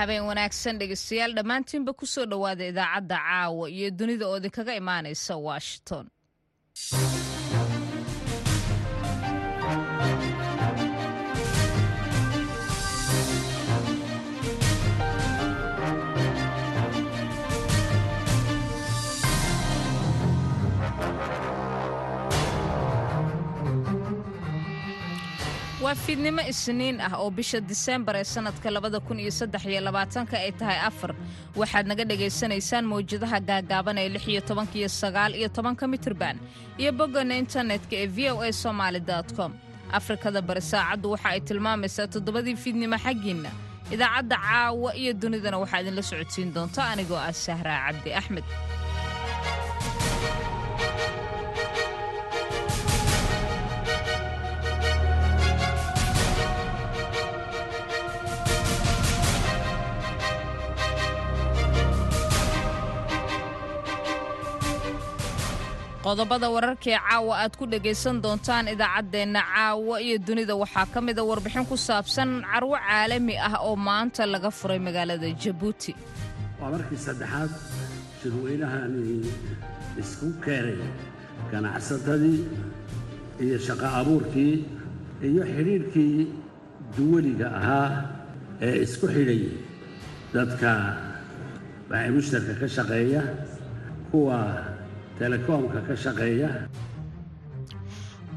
habeen wanaagsan dhegeystayaal dhammaantiinba ku soo dhowaada idaacadda caawa iyo dunida oo idinkaga imaanaysa washington waa fiidnimo isniin ah oo bisha diseembar ee sannadka labada kun iyo saddex iyo labaatanka ay tahay afar. Waxaad naga dhagaysanaysaan mawjadaha gaagaaban ee lix iyo tobanka iyo sagaal iyo tobanka mitirban iyo boggana internetka ee v o a somaali com. Afrikada bari saacaddu waxa ay tilmaamaysaa toddobadii fiidnimo xaggiinna. Idaacadda caawa iyo dunidana waxaa idinla socodsiin doonta anigoo ah sahraa cabdi axmed qodobada wararkaee caawa aad ku dhegaysan doontaan idaacaddeenna caawa iyo dunida. Waxaa ka mida warbixin ku saabsan carwo caalami ah oo maanta laga furay magaalada jabuuti. Waa markii saddexaad shirweynahani isku keenay ganacsatadii iyo shaqo abuurkii iyo xidhiirhkii duwaliga ahaa ee isku xidhay dadka mushtarka ka shaqeeya kuwa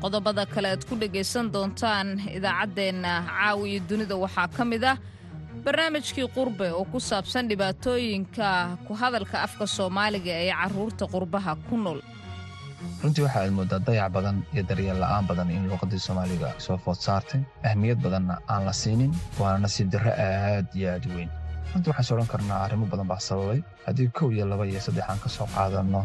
qodobada kale aad ku dhegaysan doontaan idaacaddeenna caawa iyo dunida waxaa ka mid ah barnaamijkii qurbe oo ku saabsan dhibaatooyinka ku hadalka afka soomaaliga ee carruurta qurbaha ku nool. Runtii waxa aad mooddaa dayac badan iyo daryeel la'aan badan in luuqaddii soomaaliga soo food saartay. Ahmiyad badanna aan la siinin waana nasiib darro aad iyo aad u weyn runtii waxaan odhan karnaa arrimo badan baa sababay. Haddii kow iyo laba iyo saddex aan ka soo qaadanno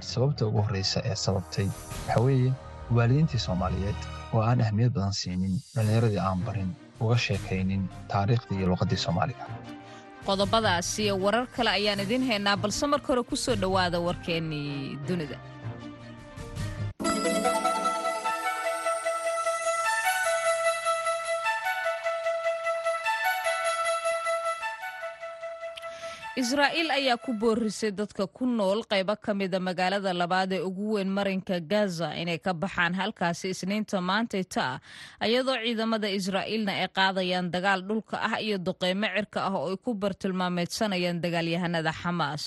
sababta ugu horraysa ee sababtay waxaa weeye waalidiintii soomaaliyeed oo aan ahmiyad badan siinin dhallinyaradii aan barin uga sheekaynin taariikhdii iyo luuqaddii soomaaliga. Qodobadaas iyo warar kale ayaan idiin haynaa balse marka hore ku soo dhowaada warkeennii dunida israa'iil ayaa ku boorisay dadka ku nool qaybo ka mida magaalada labaad ee ugu weyn marinka gaza inay ka baxaan halkaasi isniinta maantayta ah iyadoo ciidamada israa'iilna ay qaadayaan dagaal dhulka ah iyo duqeymo cirka ah oo ay ku bartilmaameedsanayaan dagaalyahanada xamaas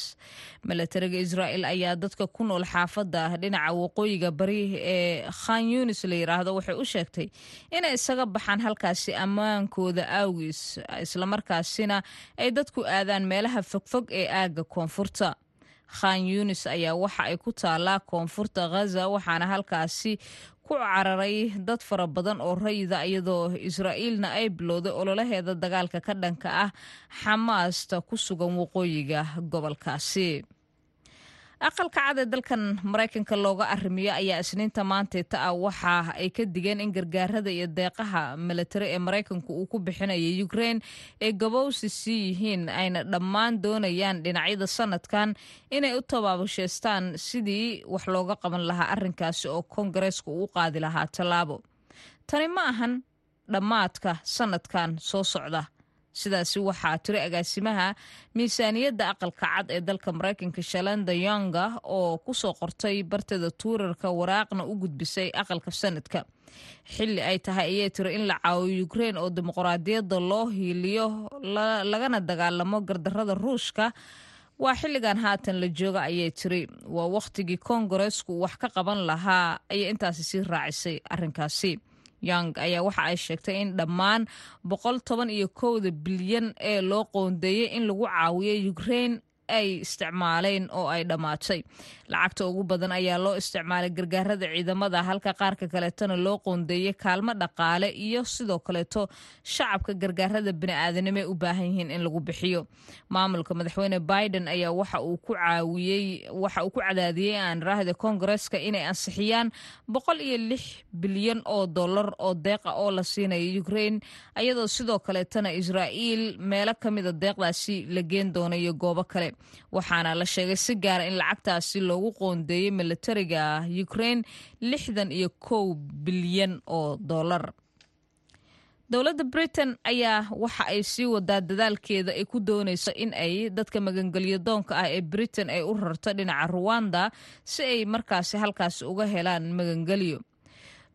milatariga israa'iil ayaa dadka ku nool xaafadda dhinaca waqooyiga bari ee khan yunis la yidhaahdo waxay u sheegtay inay isaga baxaan halkaasi ammaankooda awgiis islamarkaasina ay dadku aadaan meelaha fogfog ee aagga koonfurta. Khan yunis ayaa waxa ay ku taallaa koonfurta ghaza waxaana halkaasi ku cararay dad fara badan oo rayida iyadoo israa'iilna ay bilowday ololaheeda dagaalka ka dhanka ah xamaasta ku sugan waqooyiga gobolkaasi aqalka cad ee dalkan maraykanka looga arrimiyo ayaa isniinta maantayta ah waxa ay ka digeen in gargaarada iyo deeqaha milatari ee maraykanku uu ku bixinaya ukrein ay gabowsi sii yihiin ayna dhammaan doonayaan dhinacyada sanadkan inay u tabaabushaystaan sidii wax looga qaban lahaa arrinkaasi oo koongareeska uu qaadi lahaa tallaabo. Tani ma ahan dhammaadka sanadkan soo socda sidaasi waxaa tiri agaasimaha miisaaniyadda aqalka cad ee dalka maraykanka shalanda yonga oo ku soo qortay barteeda tuurarka waraaqna u gudbisay aqalka sanadka. Xilli ay tahay ayay tiri in la caawiyo ukrein oo dimuqraadiyadda loo hiiliyo lagana dagaalamo gardarada ruushka. Waa xilligan haatan la jooga ayay tiri. Waa wakhtigii koongareesku wax ka qaban lahaa ayay intaasi sii raacisay arrinkaasi young ayaa waxa ay sheegtay in dhammaan boqol toban iyo kowda bilyan ee loo qoondeeyey in lagu caawiyo ukrein ay isticmaaleen oo ay dhammaatay lacagta ugu badan ayaa loo isticmaalay gargaarada ciidamada halka qaarka kaleetona loo qoondeeyey kaalmo dhaqaale iyo sidoo kaleeto shacabka gargaarada bini'aadanimo u baahan yihiin in lagu bixiyo. Maamulka madaxweyne biden ayaa waxa uu ku caawiyey waxa uu ku cadaadiyey aan raahda koongareeska inay ansixiyaan boqol iyo lix bilyan oo dollar oo deeqa oo la siinayo ukrein ayadoo sidoo kaleetona israa'iil meelo ka mida deeqdaasi la geen doonayo goobo kale. Waxaana la sheegay si gaara in lacagtaasi loogu qoondeeyey militariga ukrein lixdan iyo kow bilyan oo dollar. Dowladda britain ayaa waxa ay sii wadaa dadaalkeeda ay ku doonayso in ay dadka magangelyo doonka ah ee britain ay u rarto dhinaca ruwanda si ay markaasi halkaasi uga helaan magangelyo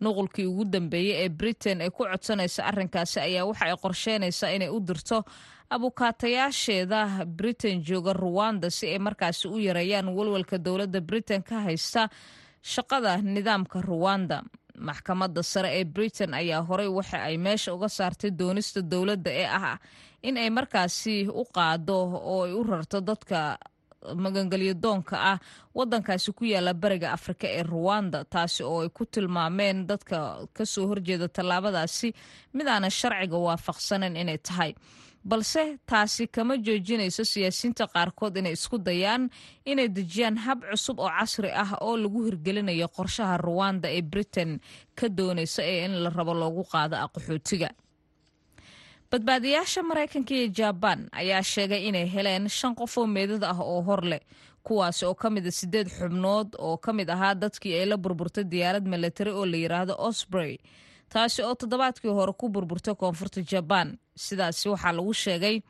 nuqulkii ugu dambeeyey ee britain ay ku codsanaysa arrinkaasi ayaa waxa ay qorsheynaysaa inay u dirto abukaatayaasheeda. Britain jooga ruwanda si ay markaasi u yareeyaan walwalka dowladda britain ka haysta shaqada nidaamka ruwanda maxkamadda sare ee britain ayaa horey waxa ay meesha uga saartay doonista dowladda ee ah in ay markaasi u qaado oo ay u rarto dadka magangelyo doonka ah. Wadankaasi ku yaalla bariga afrika ee ruwanda taasi oo ay ku tilmaameen dadka ka soo horjeeda tallaabadaasi. Mid aanan sharciga waafaqsanan inay tahay. Balse taasi kama joojinayso siyaasiyiinta qaarkood inay isku dayaan inay dejiyaan hab cusub oo casri ah oo lagu hirgelinayo qorshaha ruwanda ee britain ka doonaysa ee in la rabo loogu qaado aqaxootiga badbaadiyaasha maraykanka iyo jabaan ayaa sheegay inay heleen shan qof oo meedad ah oo hor leh kuwaas oo ka mid a sideed xubnood oo ka mid ahaa dadkii ay la burburtay diyaarad milatari oo la yidhaahdo osbrey taasi oo toddobaadkii hore ku burburtay koonfurta jabaan sidaasi waxaa lagu sheegay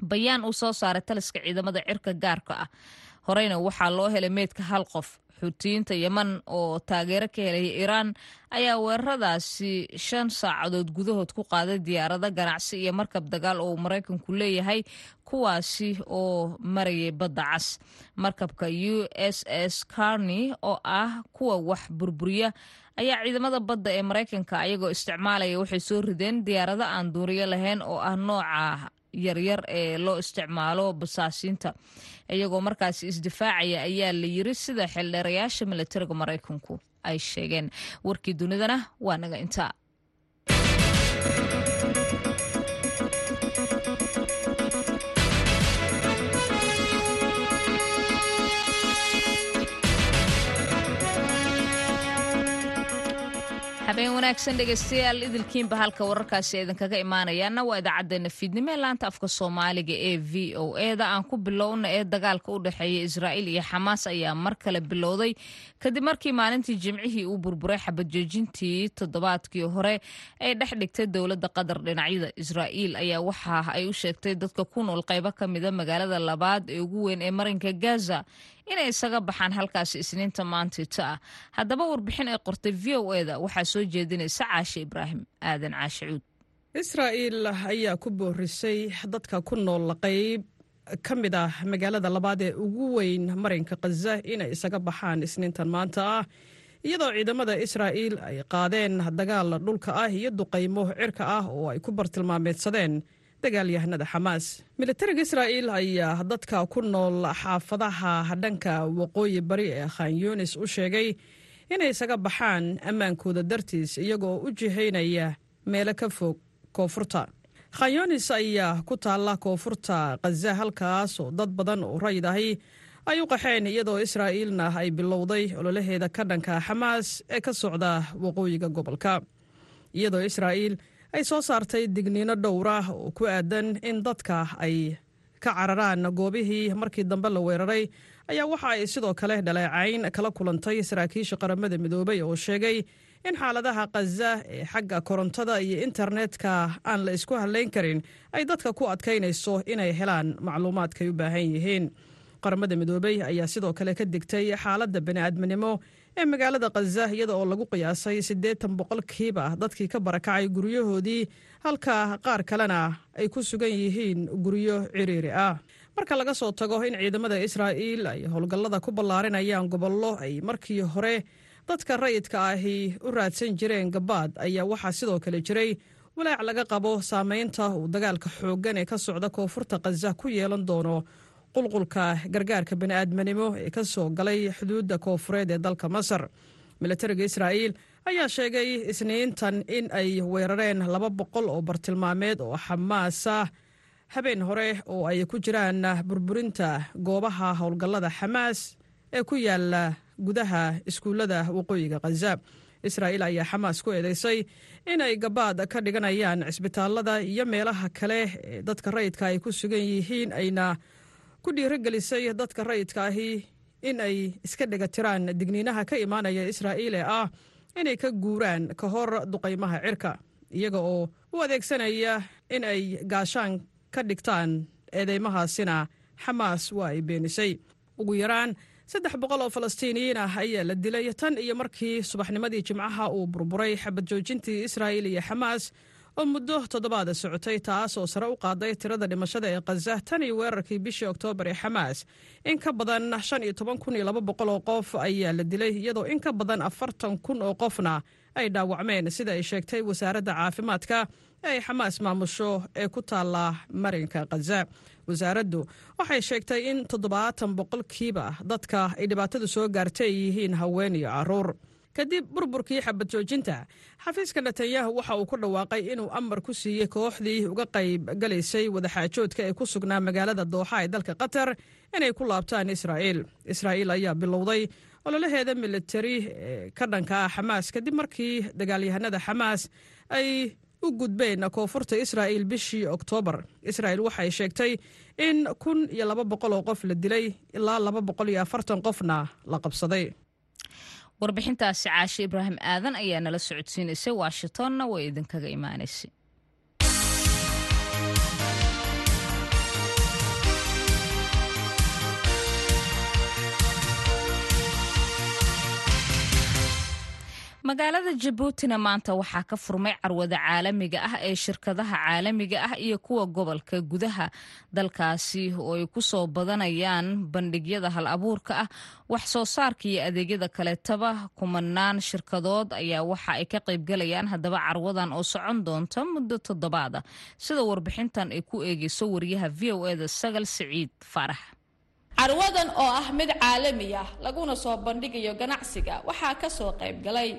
bayaan uu soo saaray taliska ciidamada cirka gaarka ah horeyna waxaa loo helay meydka hal qof xuutiyiinta yeman oo taageero ka helaya iiraan ayaa weeraradaasi shan saacadood gudahood ku qaaday diyaarado ganacsi iyo markab dagaal oo uu maraykanku leeyahay kuwaasi oo marayay badda cas. Markabka u s s carney oo ah kuwa wax burburiya ayaa ciidamada badda ee maraykanka ayagoo isticmaalaya waxay soo rideen diyaarado aan duuriyo lahayn oo ah nooca yaryar ee loo isticmaalo basaasiinta iyagoo markaasi isdifaacaya ayaa la yiri sida xildheerayaasha milatariga maraykanku ay sheegeen. Warkii dunidana waa naga intaa habeen wanaagsan dhegeystayaal idilkiinba halka wararkaasi idinkaga imaanayaana waa idaacadeena fiidnimo ee laanta afka soomaaliga ee v o eda aan ku bilowna ee dagaalka u dhexeeya israa'iil iyo xamaas ayaa mar kale bilowday. Kadib markii maalintii jimcihii uu burburay xabajoojintii toddobaadkii hore ay dhex dhigtay dowladda qatar dhinacyada israa'iil ayaa waxa ay u sheegtay dadka ku nool qaybo ka mida magaalada labaad ee ugu weyn ee marinka gaza inay isaga baxaan halkaasi isniinta maantita ah. Haddaba warbixin ay qortay v o eda waxaa soo jeedinaysa caashe ibraahim aadan caashe cuud. Israa'iil ayaa ku boorisay dadka ku nool qayb ka mid ah magaalada labaad ee ugu weyn marinka khaza inay isaga baxaan isniintan maanta ah iyadoo ciidamada israa'iil ay qaadeen dagaal dhulka ah iyo duqaymo cirka ah oo ay ku bartilmaameedsadeen dagaalyahanada xamaas. Militariga israa'iil ayaa dadka ku nool xaafadaha dhanka waqooyi bari ee khan yunis u sheegay inay isaga baxaan ammaankooda dartiis iyagoo u jihaynaya meelo ka fog koonfurta. Khan yunis ayaa ku taalla koonfurta khaza halkaas oo dad badan oo rayid ahi ay u qaxeen iyadoo israa'iilna ay bilowday ololaheeda ka dhanka xamaas ee ka socda waqooyiga gobolka. Iyadoo israa'iil ay soo saartay digniino dhowr ah oo ku aadan in dadka ay ka cararaan goobihii markii dambe la weeraray. Ayaa waxa ay sidoo kale dhaleecayn kala kulantay saraakiisha qaramada midoobay oo sheegay in xaaladaha khaza ee xagga korontada iyo internetka aan la isku hadlayn karin ay dadka ku adkaynayso inay helaan macluumaadkay u baahan yihiin. Qaramada midoobey ayaa sidoo kale ka digtay xaaladda bani'aadminimo ee magaalada khaza iyada oo lagu qiyaasay siddeetan boqolkiiba dadkii ka barakacay guryahoodii halka qaar kalena ay ku sugan yihiin guryo ciriiri ah. Marka laga soo tago in ciidamada israa'iil ay howlgallada ku ballaarinayaan gobollo ay markii hore dadka rayidka ahi u raadsan jireen gabaad ayaa waxaa sidoo kale jiray walaac laga qabo saamaynta uu dagaalka xooggan ee ka socda koonfurta khaza ku yeelan doono qulqulka gargaarka bani'aadminimo ee ka soo galay xuduudda koonfureed ee dalka masar. Militariga israa'iil ayaa sheegay isniintan in ay weerareen laba boqol oo bartilmaameed oo xamaasa habeen hore oo ay ku jiraan burburinta goobaha howlgallada xamaas ee ku yaalla gudaha iskuullada waqooyiga khaza israa'iil ayaa xamaas ku eedeysay in ay gabaad ka dhiganayaan cisbitaallada iyo meelaha kale ee dadka rayidka ay ku sugan yihiin ayna ku dhiirigelisay dadka rayidka ahi in ay iska dhegatiraan digniinaha ka imaanaya israa'iil ee ah inay ka guuraan ka hor duqaymaha cirka iyaga oo u adeegsanaya in ay gaashaan ka dhigtaan eedeymahaasina xamaas waa ay beenisay. Ugu yaraan saddex boqol oo falastiiniyiin ah ayaa la dilay tan iyo markii subaxnimadii jimcaha uu burburay xabad joojintii israa'il iyo xamaas oo muddo toddobaada socotay taas oo sare u qaaday tirada dhimashada ee khaza tan iyo weerarkii bishii oktoobar ee xamaas. In ka badan shan iyo toban kun iyo laba boqol oo qof ayaa la dilay iyadoo in ka badan afartan kun oo qofna ay dhaawacmeen. Sida ay sheegtay wasaaradda caafimaadka ay xamaas maamusho ee ku taalla marinka khaza wasaaraddu waxay sheegtay in toddobaatan boqolkiiba dadka ay dhibaatadu soo gaartay ay yihiin haween iyo carruur kadib burburkii xabad joojinta. Xafiiska netanyahu waxa uu ku dhawaaqay inuu amar ku siiyey kooxdii uga qayb galaysay wadaxaajoodka ee ku sugnaa magaalada dooxa ee dalka qatar inay ku laabtaan israa'iil. Israa'iil ayaa bilowday ololaheeda militari ee ka dhanka ah xamaas. Kadib markii dagaalyahanada xamaas ay u gudbeen koonfurta israa'iil bishii oktoobar israa'iil waxay sheegtay in kun iyo laba boqol oo qof la dilay ilaa laba boqol iyo afartan qofna la qabsaday warbixintaasi caashe ibraahim aadan ayaa nala socodsiinaysay washingtonna way idinkaga imaanaysay magaalada jabuutina maanta waxaa ka furmay carwada caalamiga ah ee shirkadaha caalamiga ah iyo kuwa gobolka gudaha. Dalkaasi oo ay ku soo badanayaan bandhigyada hal abuurka ah wax soo saarka iyo adeegyada kaleetaba kumanaan shirkadood ayaa waxa ay ka qaybgalayaan haddaba carwadan oo socon doonta muddo toddobaada sida warbixintan ay ku eegeyso wariyaha v o eda sagal siciid faarax carwadan oo ah mid caalami ah laguna soo bandhigayo ganacsiga waxaa ka soo qayb galay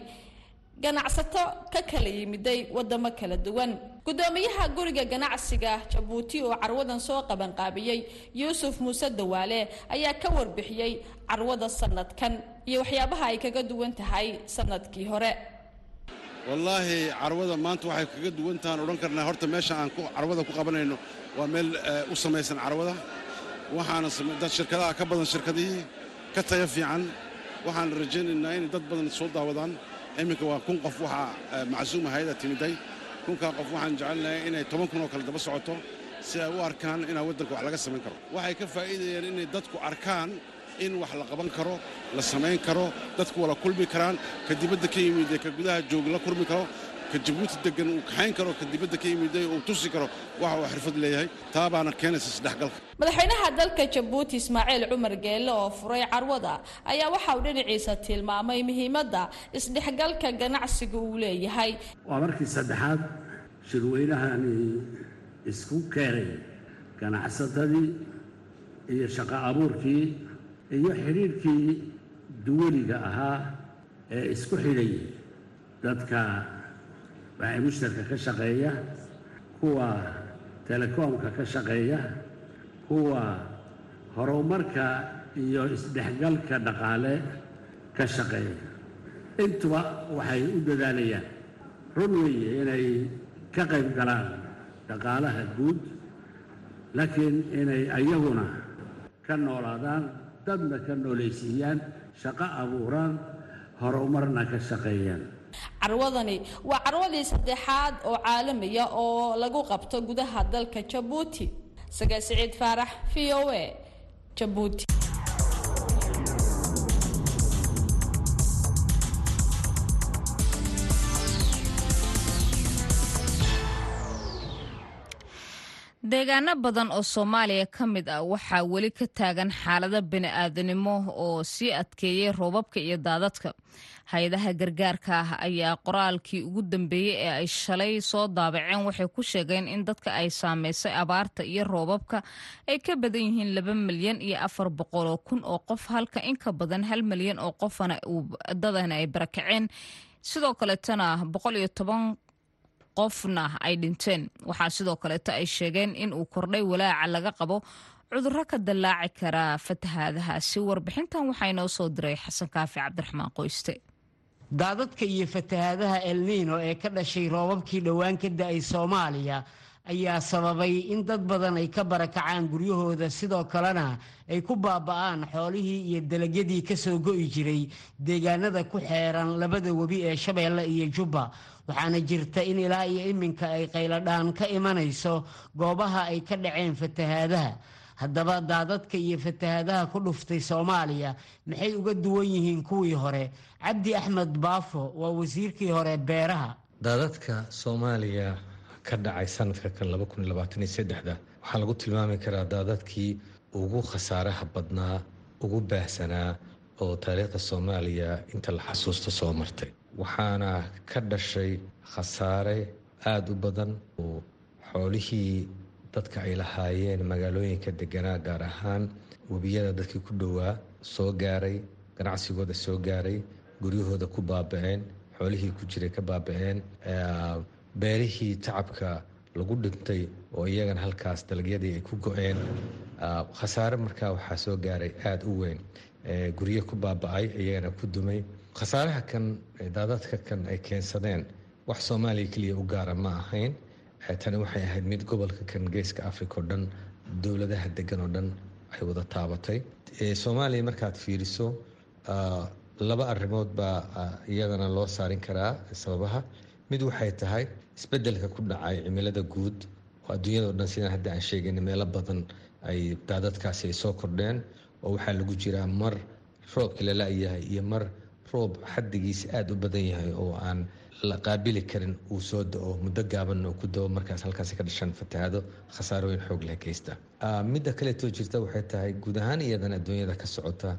ganacsato ka kala yimiday wadamo kala duwan. Gudoomiyaha guriga ganacsiga jabuuti oo carwadan soo qabanqaabiyey yuusuf muuse dawaale ayaa ka warbixiyey carwada sanadkan iyo waxyaabaha ay kaga duwan tahay sannadkii hore. Wallaahi carwada maanta waxay kaga duwan tahaan odhan karnaa. Horta meesha aan carwada ku qabanayno waa meel u samaysan carwada waxaana shirkadaha ka badan shirkadihii ka taya fiican. Waxaan rajaynaynaa inay dad badan soo daawadaan. Iminka waa kun qof waxaa macsuuma hayada timiday. Kunkaa qof waxaan jecelnahay inay toban kun oo kale daba socoto si ay u arkaan inaa waddanka wax laga samayn karo. Waxay ka faa'iidayeen inay dadku arkaan in wax la qaban karo la samayn karo dadku wala kulmi karaan ka dibadda ka yimid ee ka gudaha jooga la kulmi karo ka jabuuti degan uu kaxayn karo ka dibadda ka yimiday uu tusi karo waxa uu xirfad leeyahay. Taa baana keenaysa isdhexgalka madaxweynaha dalka jabuuti ismaaciil cumar geelle oo furay carwada ayaa waxa uu dhinaciisa tilmaamay muhiimadda isdhexgalka ganacsiga uu leeyahay. Waa markii saddexaad shirweynahani isku keenay ganacsatadii iyo shaqo abuurkii iyo xidhiirhkii duwaliga ahaa ee isku xidhay dadka waxay mushtarka ka shaqeeya kuwa telekoomka ka shaqeeya kuwa horumarka iyo isdhexgalka dhaqaale ka shaqeeya. Intuba waxay u dadaalayaan run weeye inay ka qayb galaan dhaqaalaha guud laakiin inay ayaguna ka noolaadaan dadna ka noolaysiiyaan shaqo abuuraan horumarna ka shaqeeyaan carwadani. Waa carwadii saddexaad oo caalamiya oo lagu qabto gudaha dalka jabuuti. Saga siciid faarax v o a jabuuti deegaano badan oo soomaaliya ka mid ah waxaa weli ka taagan xaalado bini-aadanimo oo sii adkeeyey roobabka iyo daadadka. Hay'adaha gargaarka ah ayaa qoraalkii ugu dambeeyey ee ay shalay soo daabaceen waxay ku sheegeen in dadka ay saameysay abaarta iyo roobabka ay ka badan yihiin laba milyan iyo afar boqoloo kun oo qof halka in ka badan hal milyan oo qofana dadana ay barakaceen. Sidoo kaleetana boqol iyo toban qofna ay dhinteen. Waxaa sidoo kaleeto ay sheegeen in uu kordhay walaaca laga qabo cudurro ka dallaaci karaa fatahaadahaasi warbixintan waxaa inoo soo diray xasan kaafi cabdiraxmaan qoyste. Daadadka iyo fatahaadaha elniino ee ka dhashay roobabkii dhowaan ka da'ay soomaaliya ayaa sababay in dad badan ay ka barakacaan guryahooda sidoo kalena ay ku baaba'aan xoolihii iyo dalagyadii ka soo go'i jiray deegaanada ku xeeran labada webi ee shabeelle iyo jubba waxaana jirta in ilaa iyo iminka ay qayladhaan ka imanayso goobaha ay ka dhaceen fatahaadaha. Haddaba daadadka iyo fatahaadaha ku dhuftay soomaaliya maxay uga duwan yihiin kuwii hore? Cabdi axmed baafo waa wasiirkii hore beeraha. Daadadka soomaaliya ka dhacay sanadka kan waxaa lagu tilmaami karaa daadadkii ugu khasaaraha badnaa ugu baahsanaa oo taariikhda soomaaliya inta la xasuusto soo martay. Waxaana ka dhashay khasaare aada u badan oo xoolihii dadka ay lahaayeen magaalooyinka deganaa gaar ahaan webiyada dadkii ku dhowaa soo gaaray ganacsigooda soo gaaray guryahooda ku baaba-een xoolihii ku jiray ka baaba-een beerihii tacabka lagu dhintay oo iyagana halkaas dalagyadii ay ku go-een. Khasaare markaa waxaa soo gaaray aada u weyn guryo ku baaba-ay iyagana ku dumay. Khasaaraha kan daadadka kan ay keensadeen wax soomaaliya keliya u gaara ma ahayn. Tani waxay ahayd mid gobolka kan geeska africa oo dhan dowladaha degan oo dhan ay wada taabatay. Soomaaliya markaad fiiriso laba arrimood baa iyadana loo saarin karaa sababaha. Mid waxay tahay isbeddelka ku dhacay cimilada guud oo adduunyada o dhan sidaan hadda aan sheegayna meelo badan ay daadadkaasi ay soo kordheen oo waxaa lagu jiraa mar roobkii la la-yahay iyo mar roob xaddigiisa aada u badan yahay oo aan la qaabili karin uu soo da'o muddo gaaban oo ku dao markaas halkaasi ka dhashaan fatahaado khasaarooyin xoog leh geysta midda kaleetoo jirta waxay tahay guud ahaan iyadan adduunyada ka socota.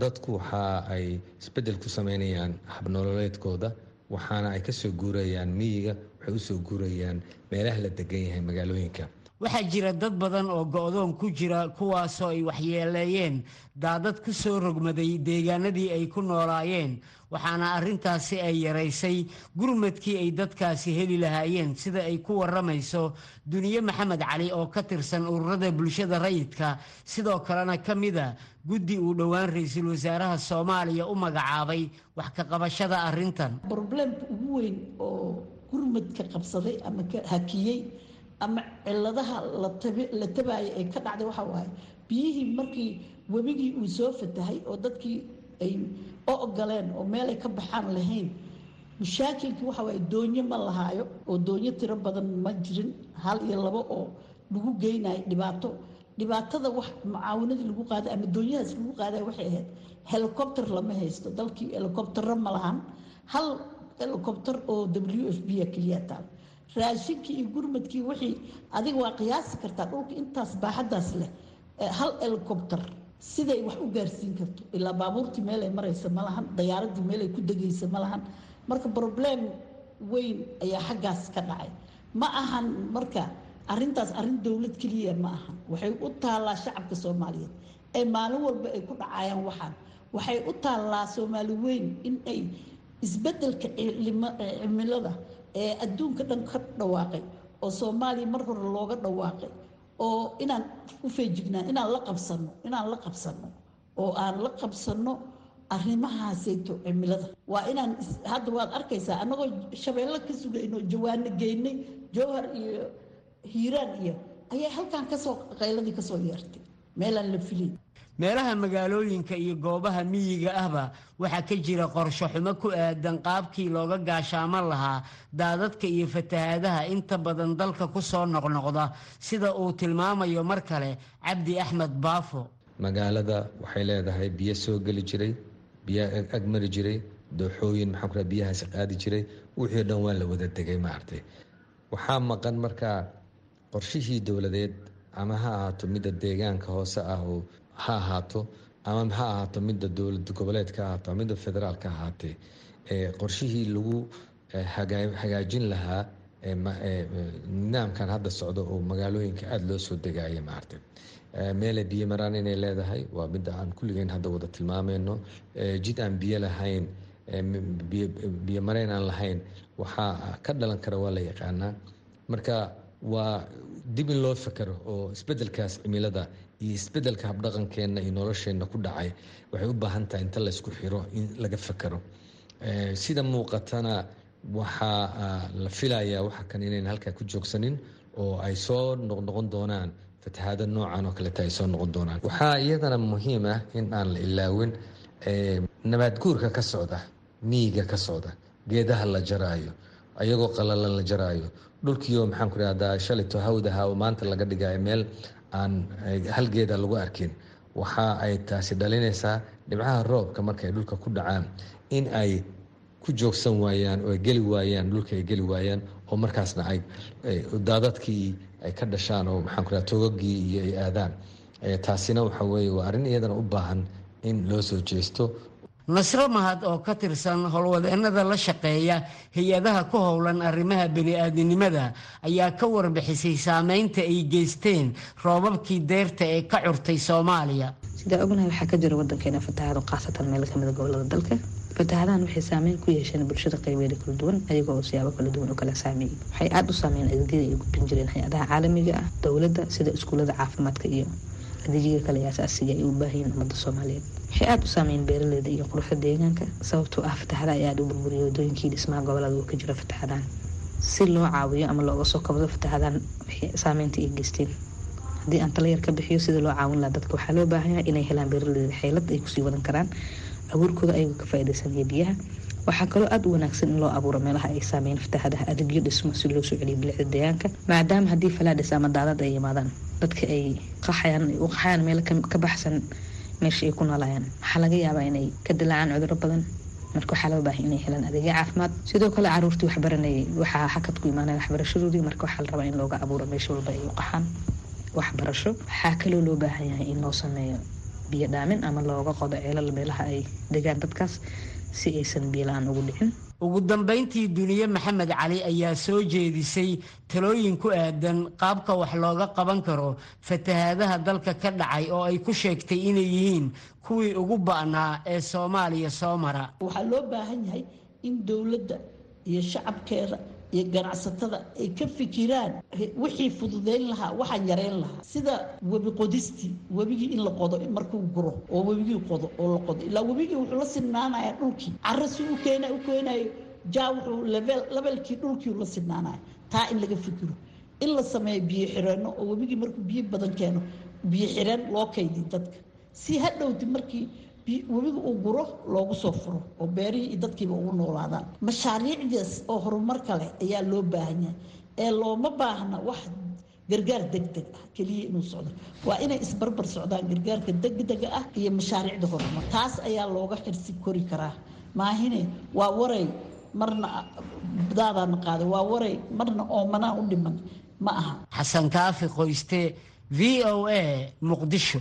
Dadku waxa ay isbeddel ku sameynayaan habnololeedkooda waxaana ay ka soo guurayaan miyiga waxay u soo guurayaan meelaha la degan yahay magaalooyinka. Waxaa jira dad badan oo go-doon ku jira kuwaasoo ay waxyeeleeyeen daadad ku soo rogmaday deegaanadii ay ku noolaayeen. Waxaana arrintaasi ay yaraysay gurmadkii ay dadkaasi heli lahaayeen sida ay ku waramayso duniye maxamed cali oo ka tirsan ururada bulshada rayidka. Sidoo kalena ka mida guddi uu dhowaan ra'iisul wasaaraha soomaaliya u magacaabay wax ka qabashada arrintan gurmadka qabsaday ama hakiyey ama ciladaha la tabaaya ee ka dhacday waxaa waaye biyihii markii webigii uu soo fatahay oo dadkii ay o ogoleen oo meelay ka baxaan lahayn mashaakilkii waxa waaye doonyo ma lahaayo oo doonyo tiro badan ma jirin hal iyo labo oo lagu geynayo dhibaato dhibaatada wax mucaawanadii lagu qaaday ama doonyahaas lagu qaaday waxay ahayd helicopter lama haysto dalkii helicoptero ma lahan hal helicopter oo w f b keliya taal raashinkii iyo gurmadkii wixii adiga waa qiyaasi kartaa dhulka intaas baaxadaas leh hal helicopter siday wax u gaarsiin karto. Ilaa baabuurtii meelay maraysa ma dayaaradii meelay ku degaysa ma marka broblem weyn ayaa xaggaas ka dhacay. Ma ahan marka arintaas arrin dowlad keliya ma ahan. Waxay u taallaa shacabka soomaaliyeed. Ee maalin walba ay ku dhacayaan waxaan. Waxay u taallaa soomaali weyn in isbeddelka cimilada ee adduunka dhan ka dhawaaqay oo soomaaliya mar hore looga dhawaaqay oo inaan u feejignaan inaan la qabsano inaan la qabsano oo aan la qabsano arrimahaaseyto cimilada. Waa inaan hadda waad arkaysaa annagoo shabeello ka sugayno jawaano geynay jowhar iyo hiiraan iyo ayay halkan ka soo qayladii ka soo yeertay meelaan la filin meelaha magaalooyinka iyo goobaha miyiga ahba waxaa ka jira qorsho xumo ku aadan qaabkii looga gaashaaman lahaa daadadka iyo fatahaadaha inta badan dalka ku soo noqnoqda sida uu tilmaamayo mar kale cabdi axmed baafo. Magaalada waxay leedahay biyo soo geli jiray biyo agmari jiray dooxooyin maxaa biyahaasi qaadi jiray wixii o dhan waa la wada degay maartay. Waxaa maqan markaa qorshihii dowladeed ama ha ahaato midda deegaanka hoose ah oo ha ahaato ama ha ahaato midda dowlad goboleedka ha ahaato midda federaalka ahaatee qorshihii lagu hagaajin lahaa nidaamkan hadda socdo oo magaalooyinka aada loo soo degaya maartay meelay biyo maraan inay leedahay. Waa midda aan kulligeyn hadda wada tilmaameyno. Jid aan biyo lahayn biyo mareyn aan lahayn waxaa ka dhalan kara waa la yaqaanaa. Marka waa dib in loo fekero oo isbedelkaas cimilada iyo isbeddelka habdhaqankeenna iyo nolosheenna ku dhacay waxay u baahan tahay inta laysku xiro in laga fekero sida muuqatana waxaa la filayaa waxa kan inayn halkaa ku joogsanin oo ay soo noqnoqon doonaan fatahaada noocan oo kaleeta ay soo noqon doonaan. Waxaa iyadana muhiim ah in aan la ilaawin nabaadguurka ka socda miyiga ka socda geedaha la jaraayo ayagoo qalalan la jaraayo dhulkiio maxaan ku shalito hawdaha oo maanta laga dhigayo meel aan hal geeda lagu arkin. Waxa ay taasi dhalinaysaa dhibcaha roobka markaay dhulka ku dhacaan. In ay ku joogsan waayaan oo ay geli waayaan dhulka ay geli waayaan oo markaasna ay daadadkii ay ka dhashaan oo maxaan ku raha togagii iyo ay aadaan. Taasina waxa weeye waa arrin iyadana u baahan in loo soo jeesto nasro mahad oo ka tirsan howlwadeennada la shaqeeya hay'adaha ku howlan arrimaha bani-aadinimada ayaa ka warbixisay saameynta ay geysteen roobabkii deyrta ee ka curtay soomaaliya. Sidaa ognahay waxaa ka jira wadankeena fatahaado khaasatan meel kamida gobollada dalka? Fatahadahan waxay saameyn ku yeesheen bulshada qaybeeda kala duwan ayagoo siyaabo kala duwan u kala saameeyey waxay aada u saameeyeen adeegyada ay gudbin jireen hay'adaha caalamiga ah dowladda sida iskuullada caafimaadka iyo adeegyada kale asaasiga ay u baahayiin ummadda soomaaliyeed waxay aada u saameeyeen beeraleyda iyo quruxda deegaanka. Sababtoo ah fatahada ayaa aada u burburiyay wadooyinkii dhismaha gobollada uu ka jiro fatahadahan si loo caawiyo ama looga soo kabdo fatahadahan saameynta ay geysteen. Haddii aan tala yar ka bixiyo sida loo caawin laha dadka waxaa loo baahanyaa inay helaan beeraleyda xeelad ay ku sii wadan karaan. Abuurkooda ayagoo ka faa-ideysanaya biyaha waxaa kaloo aada u wanaagsan in loo abuuro meelaha ay saameyn fatahadaha adeegyo dhismo si loo soo celiyo bilicda deegaanka maadaama haddii falaadhis ama daadad ay yimaadaan dadka ay qaxayaan u qaxayaan meelo ka baxsan meesha ay ku noolayaan waxaa laga yaabaa inay ka dilaacaan cuduro badan. Marka waxaa loo baahay inay helaan adeegyo caafimaad. Sidoo kale caruurtii waxbaranayay waxaa xakad ku imaanaya waxbarashadoodii. Marka waxaa la rabaa in looga abuuro meesha walba ay u qaxaan waxbarasho. Waxaa kaloo loo baahan yahay in loo sameeyo biyo dhaamin ama looga qodo ceelal meelaha ay degaan dadkaas si aysan biyola-aan ugu dhicin. Ugu dambayntii duniye maxamed cali ayaa soo jeedisay talooyin ku aadan qaabka wax looga qaban karo fatahaadaha dalka ka dhacay oo ay ku sheegtay inay yihiin kuwii ugu ba'naa ee soomaaliya soo mara waxaa loo baahan yahay in dowladda iyo shacabkeeda iyo ganacsatada ay ka fikiraan wixii fududeyn lahaa waxaan yareyn lahaa. Sida webi qodistii webigii in la qodo markuu guro oo webigii qodo oo la qodo. Ilaa webigii wuxuu la sinaanaya dhulkii. Cara si u keena u keenayo jaa wuxuu levelkii dhulkii la sinaanaya taa in laga fikiro. In la sameeyo biyo xireenno oo webigii markuu biyo badan keeno biyo xireen loo kaydiy dadka. Si hadhowti markii webiga uu guro loogu soo furo oo beerihii iyo dadkiiba ugu noolaadaan. Mashaariicdaas oo horumarka leh ayaa loo baahan yahay. Ee looma baahna wax gargaar degdeg ah keliya inuu socdo. Waa inay isbarbar socdaan gargaarka degdega ah iyo mashaariicda horumar. Taas ayaa looga xirsi kori karaa. Maahine waa waray marna daadaana qaaday. Waa waray marna oomanaa u dhiman. Ma aha. Xasan kaafi qoyste v o a muqdisho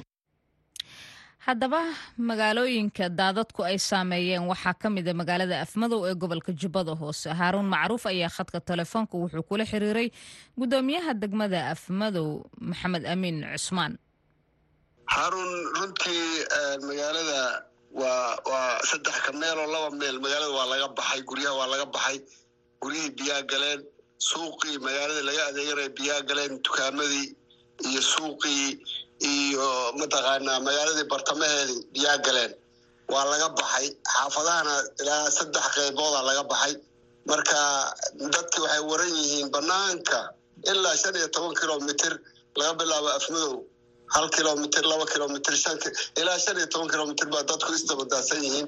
haddaba magaalooyinka daadadku ay saameeyeen waxaa ka mida magaalada afmadow ee gobolka jubbada hoose. Haaruun macruuf ayaa khadka telefoonka wuxuu kula xiriiray gudoomiyaha degmada afmadow maxamed amiin cusmaan. Haaruun runtii magaalada waa waa saddex ka meeloo laba meel. Magaalada waa laga baxay guryaha waa laga baxay. Guryihii biyaa galeen suuqii magaalada laga adeeganaya biyaa galeen dukaamadii iyo suuqii iyo mataqaanaa magaaladii bartamaheedii biyaa galeen waa laga baxay. Xaafadahana ilaa saddex qeybooda laga baxay. Marka dadki waxay waran yihiin banaanka ilaa shan iyo toban kilomitr laga bilaabo afmadow. Hal kilomitr laba kilomitr ilaa shan iyo toban kilomitr baa dadku isdabadaadsan yihiin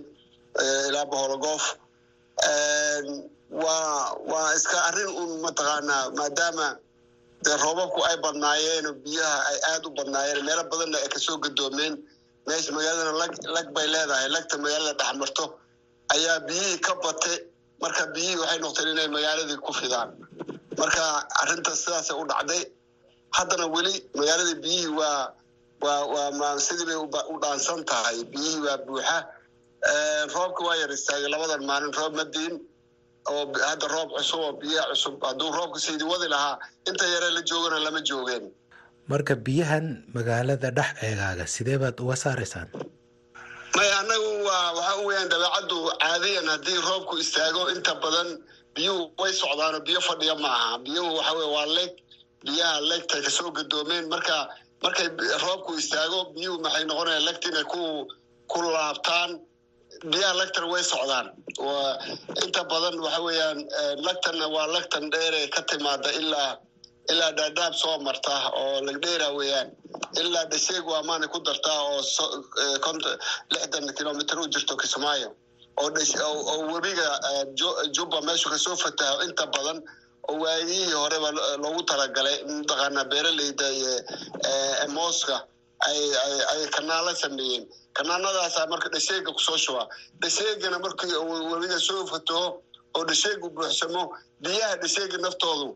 ilaa bohologoof waa waa iska arrin un mataqaanaa maadaama dee roobabku ay badnaayeen biyaha ay aada u badnaayeen. Meelo badanna ay ka soo gadoomeen meesha magaaladana lag lag bay leedahay. Lagta magaalada dhexmarto ayaa biyihii ka bate marka biyihii waxay noqteen inay magaaladii ku fidaan. Marka arrintaas sidaasay u dhacday. Haddana weli magaaladii biyihii waa waa waa sidii bay u dhaansan tahay. Biyihii waa buuxa. Roobka waa yar istaagay labadan maalin. Roob madiin oo hadda roob cusub oo biyaha cusub hadduu roobka siidii wadi lahaa inta yaree la joogana lama joogeen. Marka biyahan magaalada dhex eegaaga sidee baad uga saaraysaan may annagu waa waxa weyaan dabeecaddu caadiyan haddii roobku istaago inta badan biyuhu way socdaano biyo fadhiya ma aha. Biyuhu waxa weye waa leeg biyaha leegtay ka soo gadoomeen. Marka markay roobku istaago biyuhu maxay noqonayaan legta inay ku ku laabtaan biyaha lagtana way socdaan. Inta badan waxa weeyaan lagtanna waa lagtan dheere ka timaada ilaa ilaa dhaadhaab soo marta oo lagdheera weeyaan. Ilaa dhasheeg waa ku dartaa oo lixdan kilomitr u jirto kismaayo. Oo webiga jubba meeshu ka soo fataho inta badan oo waayihii horeba loogu talagalay mataqaanaa beeraleyda mooska ay kanaala sameeyeen kanaanadaasa marka dhasheega ku soo shubaa dhasheegana markii webiga soo fataho oo dhasheegu buuxsamo biyaha dhasheega naftoodu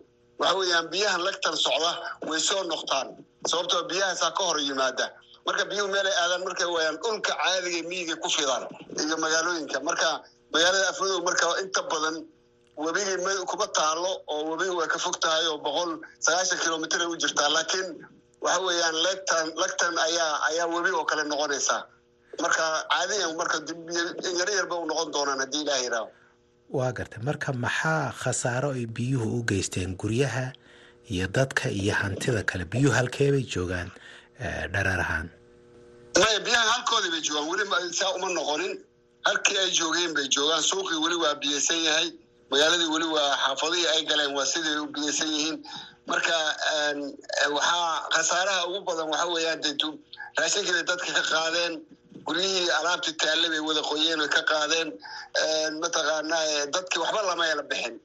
waxa weeyaan biyahan lagtan socda way soo noqtaan sababtoo biyahaasaa ka hor yimaada. Marka biyuhu meelay aadaan markay waayaan dhulka caadiga miyiga ku fidaan iyo magaalooyinka. Marka magaalada afmadow marka inta badan webigii kuma taalo oo webigi way ka fog tahay oo boqol sagaashan kilomitr ay u jirtaa. Laakiin waxa weeyaan legtan lagtan ayaa ayaa webi oo kale noqonaysaa marka caadiyan marka yaro yarba u noqon doonaan haddii ilaah yiraaho waa gartay. Marka maxaa khasaaro ay biyuhu u geysteen guryaha iyo dadka iyo hantida kale? Biyuhu halkeebay joogaan dharar ahaan? Maya biyahan halkoodii bay joogaan. Weli saa uma noqonin. Halkii ay joogeen bay joogaan. Suuqii weli waa biyeysan yahay. Magaaladii weli waa xaafadihii ay galeen waa siday u biyeysan yihiin. Marka waxaa khasaaraha ugu badan waxa weeyaan de raashinkiibay dadka ka qaadeen guryihii alaabtii taalle bay wada qoyeen oy ka qaadeen mataqaanaa dadkii waxba lamayla bixin.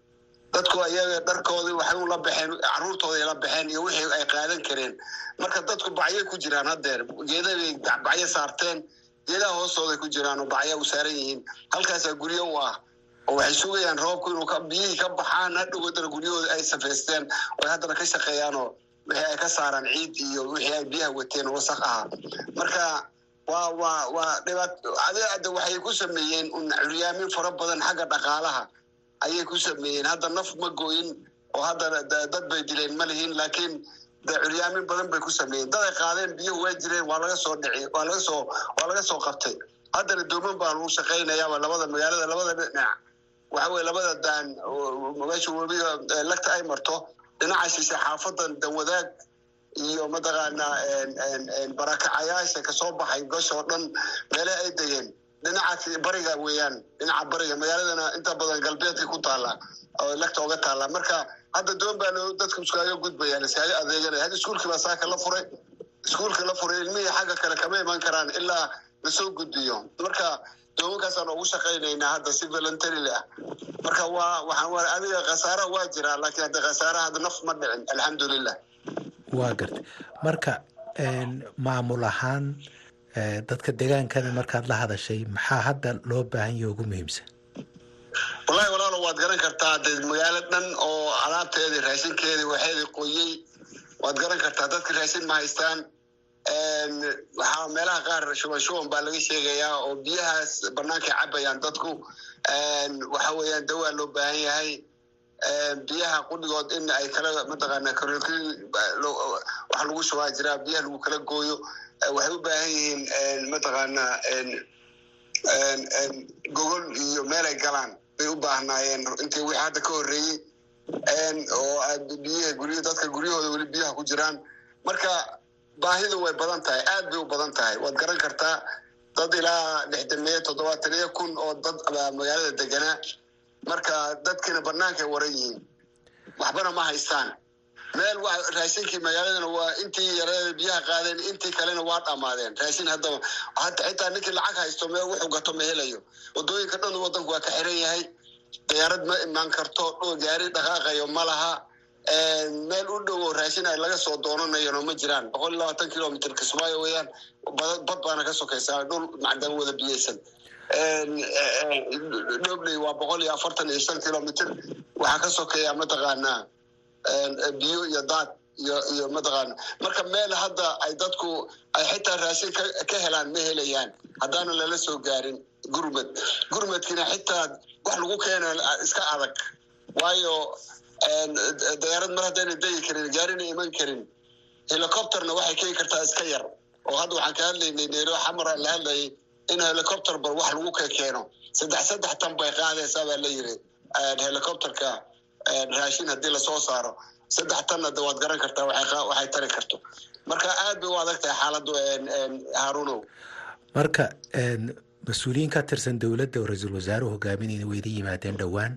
Dadku ayaga dharkoodii waxay la baxeen caruurtooday la baxeen iyo wixii ay qaadan kareen. Marka dadku bacyay ku jiraan haddeer geedabay bacyo saarteen geedaha hoostooday ku jiraan oo bacya u saaran yihiin. Halkaasaa guryo u ah oo waxay sugayaan roobku inuu biyihii ka baxaan hadhow haddana guryahooda ay safeysteen oo haddana ka shaqeeyaanoo wixii ay ka saaraan ciid iyo wixii ay biyaha wateen wasaq ahaa. Marka waa waa waa dhibaat adeada waxay ku sameeyeen curyaamin fara badan xagga dhaqaalaha. Ayay ku sameeyeen. Hadda naf ma gooyin oo hadda dad bay dileen ma lihin. Laakiin de curyaamin badan bay ku sameeyeen. Dad ay qaadeen biyuhu waa jireen waa laga soo dhici waa laga soo waa laga soo qabtay. Haddana dooman baa lagu shaqaynayaaba labada magaalada labada dhinac. Waxa weye labada daan meesha webiga lagta ay marto dhinaca shishe xaafadan danwadaag iyo mataqaanaa barakacayaasha ka soo baxay goshoo dhan meelaha ay degeen. Dhinaca bariga weeyaan dhinaca bariga magaaladana inta badan galbeedka ku taala oo lagta oga taala. Marka hadda doon baa dadka iskaaga gudbayaan iskaaga adeeganaya hadda iskuulkii saaka la furay. Iskuulka la furay ilmihii xagga kale kama iman karaan ilaa la soo gudbiyo. Marka doomankaasaan ugu shaqaynaynaa hadda si voluntarily ah marka waa waxaan adiga khasaara waa jiraa laakiin hadda khasaara hadda naf ma dhicin. Alxamdulilah waa gartay. Marka maamul ahaan dadka deegaankada markaad la hadashay maxaa hadda loo baahan yaha ugu muhiimsan? Wallahi walaalo waad garan kartaa. De magaalo dhan oo alaabteedii raashinkeedii waxeedii qoyey waad garan kartaa. Dadka raashin ma haystaan. Waxaa meelaha qaar shuban shuban baa laga sheegayaa oo biyahaas bannaankay cabayaan dadku. Waxa weeyaan dawaa loo baahan yahay biyaha qudhigood in ay kala mataqaana wax lagu shubaa jiraa biyaha lagu kala gooyo waxay u baahan yihiin mataqaana gogol iyo meel ay galaan. Bay u baahnaayeen intii wixii hadda ka horreeyey oo biyaha gurya dadka guryahooda weli biyaha ku jiraan. Marka baahidu way badan tahay aad bay u badan tahay. Waad garan kartaa dad ilaa lixdameeyo toddobaataniyo kun oo dad magaalada deganaa marka dadkiina bannaankay waran yihiin. Waxbana ma haystaan. Meel raashinkii magaaladana waa intii yareeda biyaha qaadeen intii kalena waa dhammaadeen raashin haddaba xitaa ninkii lacag haysto meel wuxuu gato ma helayo. Waddooyinka dhan waddanku waa ka xiran yahay. Diyaarad ma imaan karto gaari dhaqaaqayo ma laha. Meel u dhow oo raashin ay laga soo doonanayano ma jiraan. Boqol iyo labaatan kilomitr kismaayo weeyaan. Bad baana ka sokaysaa dhul macdan wada biyeysan dhobley waa boqol iyo afartan iyo shan kilomitr waxaa ka sokeeya mataqaanaa biyo iyo daad iyo mataqaana marka meel hadda ay dadku ay xitaa raashin ka helaan ma helayaan. Haddaana lala soo gaarin gurmad gurmadkiina xitaa wax lagu keena iska adag. Waayo diyaarad mar haddayna degi karin gaarina iman karin helicopterna waxay keeni kartaa iska yar. Oo hadda waxaan ka hadlaynay nero xamar aan la hadlayay in helicopter bal wax lagu ka keeno. Saddex saddex tan bay qaadaysaa baa la yiri helicopterka raashin haddii la soo saaro. Saddex tanna de waad garan kartaa waxay tari karto. Marka aad bay u adag tahay xaaladdu haarunow marka mas'uuliyiin ka tirsan dowladda oo ra'iisul wasaaruhu hogaaminayna way idin yimaadeen dhowaan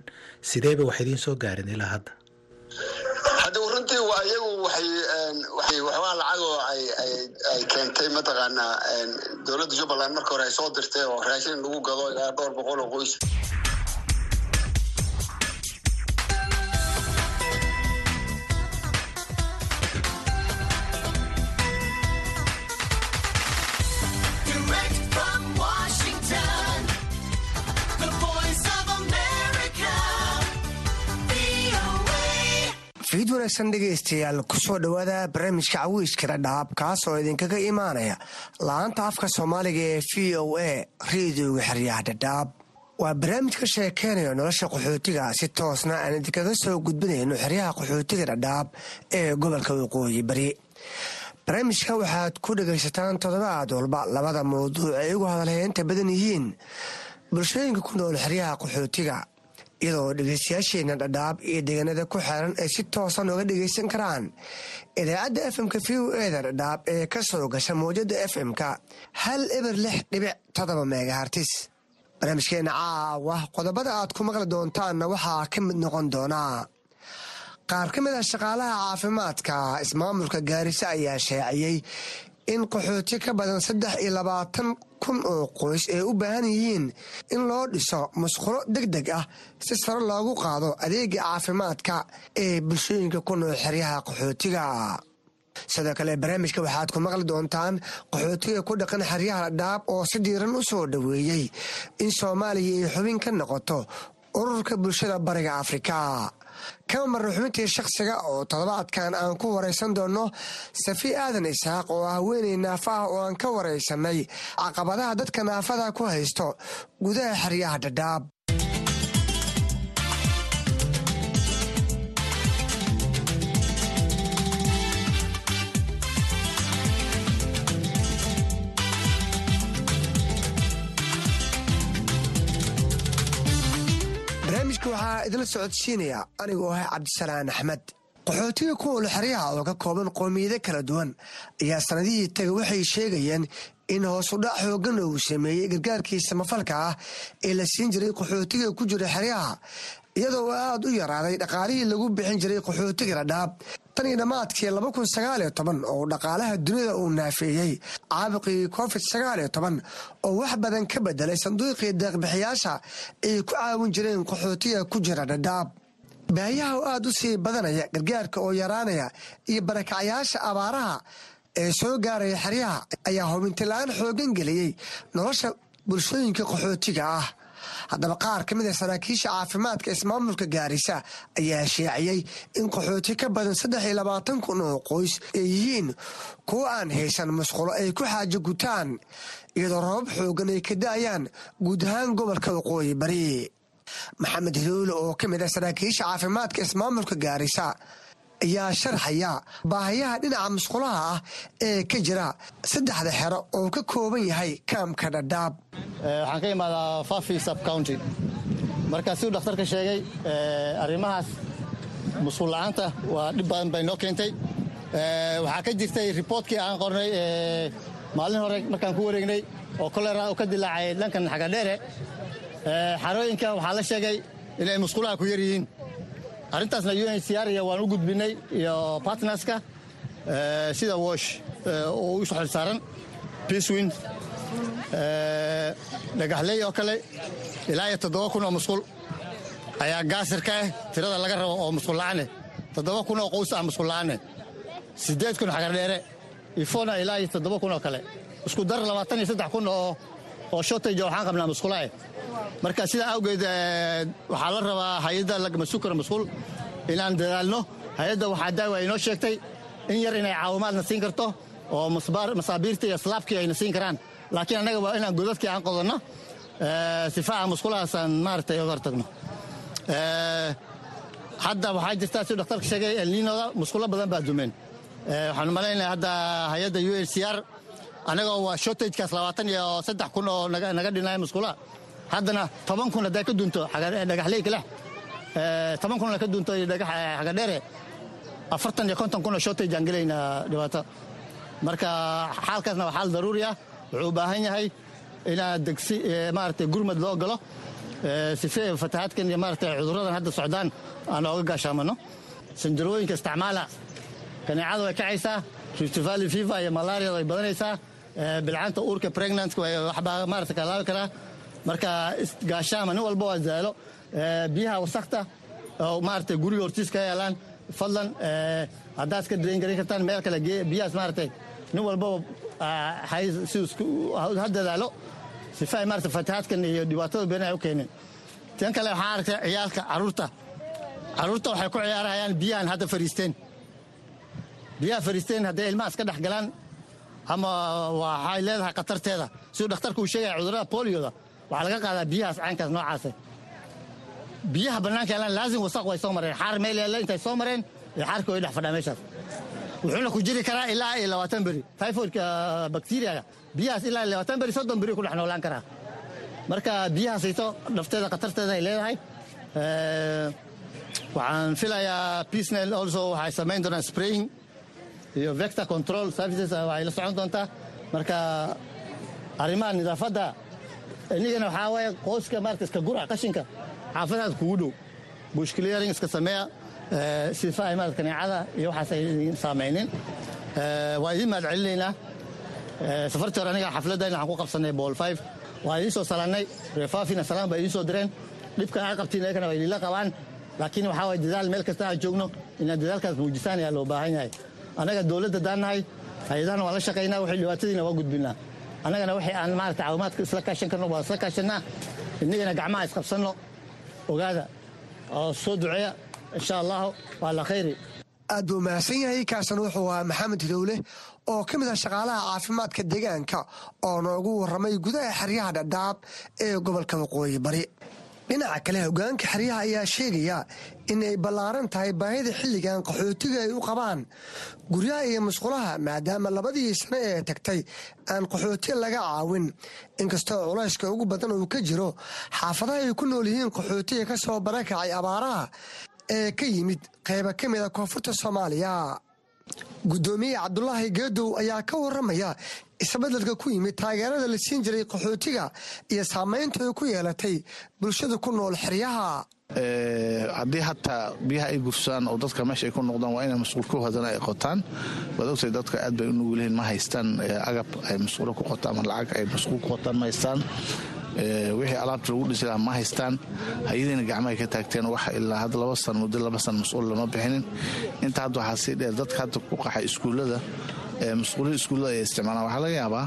sideeba wax idiin soo gaarin ilaa hadda hadda runtii waa iyagu waxay waxbaa lacagoo ay keentay mataqaanaa dowladda jubbaland marka hore ay soo dirtay oo raashin lagu gado ilaa dhowr boqol oo qoys. Fiid wanaagsan dhegaystayaal ku soo dhowaada barnaamijka cawiiska dhadhaab kaas oo idinkaga imaanaya la'aanta afka soomaaliga ee v o a reedioga xeryaha dhadhaab waa barnaamij ka sheekeynayo nolosha qaxootiga si toosna aan idinkaga soo gudbinayno xeryaha qaxootiga dhadhaab ee gobolka waqooyi bari. Barnaamijka waxaad ku dhegaysataan toddobaad walba labada mawduuc ay ugu hadalheynta badan yihiin bulshooyinka ku nool xeryaha qaxootiga iyadoo dhegeystayaasheenna dhadhaab iyo deegaanada ku xeeran ay si toosan uga dhegaysan karaan. Idaacadda fmka v o eda dhadhaab ee ka soo gasha mawjada fm-ka hal eber lix dhibic todoba megahartis barnaamijkeena caawa qodobada aad ku maqli doontaanna waxaa ka mid noqon doonaa. Qaar ka mid ah shaqaalaha caafimaadka ismaamulka gaarisa ayaa shaaciyey in qaxooti ka badan saddex iyo labaatan kun oo qoys ay u baahan yihiin in loo dhiso musqulo deg deg ah si sare loogu qaado adeega caafimaadka ee bulshooyinka ku nool xeryaha qaxootiga sidoo kale barnaamijka waxaad ku maqli doontaan qaxootiga ku dhaqan xeryaha dhadhaab oo si diiran u soo dhoweeyey in soomaaliya ay xubin ka noqoto ururka bulshada bariga afrika kama marna xubintii shakhsiga oo toddobaadkan aan ku waraysan doonno safi aadan isaaq oo ah naafa ah oo aan ka waraysanay caqabadaha dadka naafada ku haysto gudaha xeryaha dhadhaab idinla socodsiinaya anigoo ah cabdisalaan axmed. Qaxootiga kuwol xeryaha oo ka kooban qoomiyado kala duwan ayaa sanadihii taga waxay sheegayeen in hoosudhac xoogan uu sameeyey gargaarkii samafalka ah ee la siin jiray qaxootiga ku jira xeryaha iyadoo uu aad u yaraaday dhaqaalihii lagu bixin jiray qaxootiga dhadhaab tan iyo dhammaadkii oo dhaqaalaha dunida uu naafeeyey caabuqii covid oo wax badan ka bedelay sanduuqii deeqbixiyaasha ay ku caawin jireen qaxootiga ku jira dhadhaab baayaha oo aad u sii badanaya gargaarka oo yaraanaya iyo barakacyaasha abaaraha ee soo gaaraya xeryaha ayaa hubintilaan xoogan geliyey nolosha bulshooyinka qaxootiga ah haddaba qaar ka mid a saraakiisha caafimaadka ismaamulka gaarisa ayaa sheeciyey in qaxooti ka badan saddex iyo labaatan kun oo qoys ay yihiin kuwo aan haysan musqulo ay ku xaajo gutaan iyadoo rabab xoogan ay ka da'ayaan guud ahaan gobolka waqooyi bari. Maxamed hiloole oo ka mid ah saraakiisha caafimaadka ismaamulka gaarisa ayaa sharxaya baahayaha dhinaca musqulaha ah ee ka jira saddexda xero oo ka kooban yahay kaamka dhadhaab. Waxaan ka imaadaa fafi subcounty marka siduu dhakhtarka sheegay arrimahaas musqul la'aanta waa dhib badan bay noo keentay. Waxaa ka jirtay riboortkii aan qornay maalin hore markaan ku wareegnay oo kolera oo ka dilaacay dhankan xagadheere xarooyinka waxaa la sheegay inay musqulaha ku yar yihiin arrintaasna unhcr waan u gudbinay iyo bartnerska sida wosh oo u xil saaran peacewin dhagaxley oo kale ilaa iyo toddoba kun oo musqul. Ayaa gaasir ka ah tirada laga rabo oo musqul la'aane toddoba kun oo qoys ah musqul la'aane siddeed kun xagardheere ifona ilaa iyo toddoba kun oo kale. Isku dar labaatan iyo saddex kun oo oo shortage waxaan qabnaa musqulae marka sidaa awgeed waxaa la rabaa hay'adda lamasukar musqul inaan dadaalno hay'adda waxaa daawa inoo sheegtay in yar inay caawimaadna siin karto oo masaabiirta iyo slaabkii ayna siin karaan. Laakiin annaga waa inaan godadkii aan qodanno sifaaca musqulahaasaan maaragtay oga hortagno. Hadda waxaa jirtaa siduu dhakhtarka sheegay elniinoda musqulo badan baa dumeen. Waxaan malaynaya hadda hay'adda u n c r annagoo waa shortagekaas labaatan iyo saddex kun oo naga dhinaya musqulaha haddana toban kun hadday ka dunto dhagaxley kaleh toban kun ka dunto xagadheere afartan iyo konton kun oo shortage aan gelaynaa dhibaato. Marka xaalkaasna waa xaal daruuri ah. Wuxuu u baahan yahay inaa degsi maaragtay gurmad loo galo. Sife fatahaadkan iyo maaragtay cudurradan hadda socdaan aan ooga gaashaamano. Sandarooyinka isticmaala kaneecadu way kacaysaa rift valley fever iyo malaria way badanaysaa. Bilcaanta uurka pregnant waxbaa maarata kalaabi karaa marka gaashaama nin walba waa zaalo. Biyaha wasakta oo maarata guriga hortiis ka yaalaan fadlan haddaad ka drain garin kartaan meel kale biyahaas maarata nin walbaba ha dadaalo. Sifa ay maarata fatahaadkan iyo dhibaatada been ay u keeneen. Tan kale waxaan arkay ciyaalka carruurta. Caruurta waxay ku ciyaarayaan biyahan hadda fariisteen. Biyaha fariisteen hadday ilmahaas ka dhex ama waxay leedahay khatarteeda. Siduu dhakhtarku uu sheegaya cudurrada bolioda waxaa laga qaadaa biyahaas caynkaas noocaasa biyaha bannaanka yaalaan laazim wasaq way soo mareen. Xaar meel yaalla intay soo mareen iyo xaarka way dhex fadhaa meeshaas. Wuxuuna ku jiri karaa ilaa iyo labaatan beri. Typhoidka bakteriyaga biyahaas ilaa iyo labaatan beri soddon beri ku dhex noolaan karaa. Marka biyahaasayto dhafteeda khatarteeda ay leedahay waxaan filayaa peacenel also waxay samayn doonaan spraying iyo vector control services waxay la socon doontaa. Marka arrimaha nidaafadda inigana waxaa waaye qoyska maarata iska gura qashinka xaafadahaas kugu dhow. Bush clearing iska sameeya sifa ay maarata kaneecada iyo waxaas ay saamaynin waa idiin mahad celinaynaa safartii hore aniga xafladdan waxaan ku qabsannay bool five. Waa idiin soo salaannay reefaafina salaan baa idiin soo direen. Dhibka aa qabtiin ayagana waa idinla qabaan. Laakiin waxaa waye dadaal meel kasta aan joogno inaan dadaalkaas muujisaan ayaa loo baahan yahay. Annaga dowladda daannahay hay'adahana waan la shaqaynaa wixii dhibaatadiina waa gudbinaa annagana wixii aan maarata caawimaadka isla kaashan karno waan isla kaashannaa innagana gacmaha isqabsanno. Ogaada oo soo duceeya insha allahu waa la khayri. Aad buu mahadsan yahay kaasan wuxuu ahaa maxamed hilowle oo ka mid ah shaqaalaha caafimaadka deegaanka oo noogu warramay gudaha xeryaha dhadhaab ee gobolka waqooyi bari dhinaca kale hogaanka xeryaha ayaa sheegaya in ay ballaaran tahay baahida xilligan qaxootiga ay u qabaan. Guryaha iyo musqulaha maadaama labadii sane ee tagtay aan qaxooti laga caawin inkastoo culayska ugu badan uu ka jiro xaafadaha ay ku nool yihiin qaxootiga ka soo barakacay abaaraha ee ka yimid qayba ka mid a koonfurta soomaaliya guddoomiye cabdulaahi geedow ayaa ka waramaya isbeddelka ku yimid taageerada la siin jiray qaxootiga iyo saamaynta ay ku yeelatay bulshada ku nool xeryaha. Haddii hataa biyaha ay gursadaan oo dadka meesha ay ku noqdaan waa inay masquul ku hadana ay qotaan waad ogtay dadka aad bay u ma haystaan agab ay masquulo ku qotaan ama lacag ay masquul ku qotaan ma haystaan wixii alaabta lagu dhisi lahaa ma haystaan. Hay'adiina gacmahay ka taagteen wax ilaa hadda laba san muddo laba san masquul lama bixinin. Inta hadda waxaa sii dheer dadka hadda ku qaxay iskuullada masquulada iskuullada ay isticmaalaan. Waxaa laga yaabaa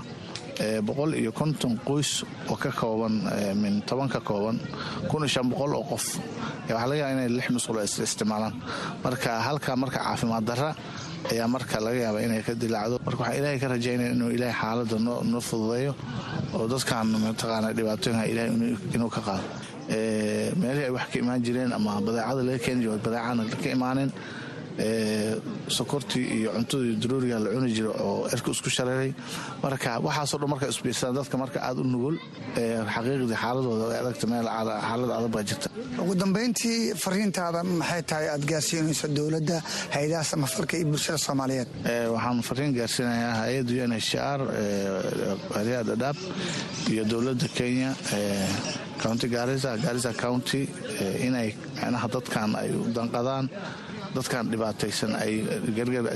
boqol iyo konton qoys oo ka kooban min toban ka kooban kun iyo shan boqol oo qof. Waxaa laga yaaba inay lix masquul isticmaalaan marka halka marka caafimaad darra ayaa marka laga yaaba inay ka dilaacdo. Marka waxaan ilaahay ka rajaynaya inuu ilaahay xaaladda noo fududeeyo oo dadkan mataqaana dhibaatooyinka ilaahay inuu ka qaado. Meelihii ay wax ka imaan jireen ama badeecada laga keeni jiro badeecana ka imaanin sokortii iyo cuntadii daruuriga la cuni jira oo erka isku shareeray marka waxaasoo dhan marka isbiirsadaan dadka marka aada u nugul xaqiiqdii xaaladooda way adagta meel xaalad adag baa jirta. Ugu dambayntii fariintaada maxay tahay aad gaarsiinayso dowladda hay'adaha samafalka iyo bulshada soomaaliyeed? Waxaan fariin gaarsiinayaa hay'adda u n h r haryaha dhadhaab iyo dowladda kenya county garisa garisa county inay micnaha dadkan ay u danqadaan dadkan dhibaataysan ay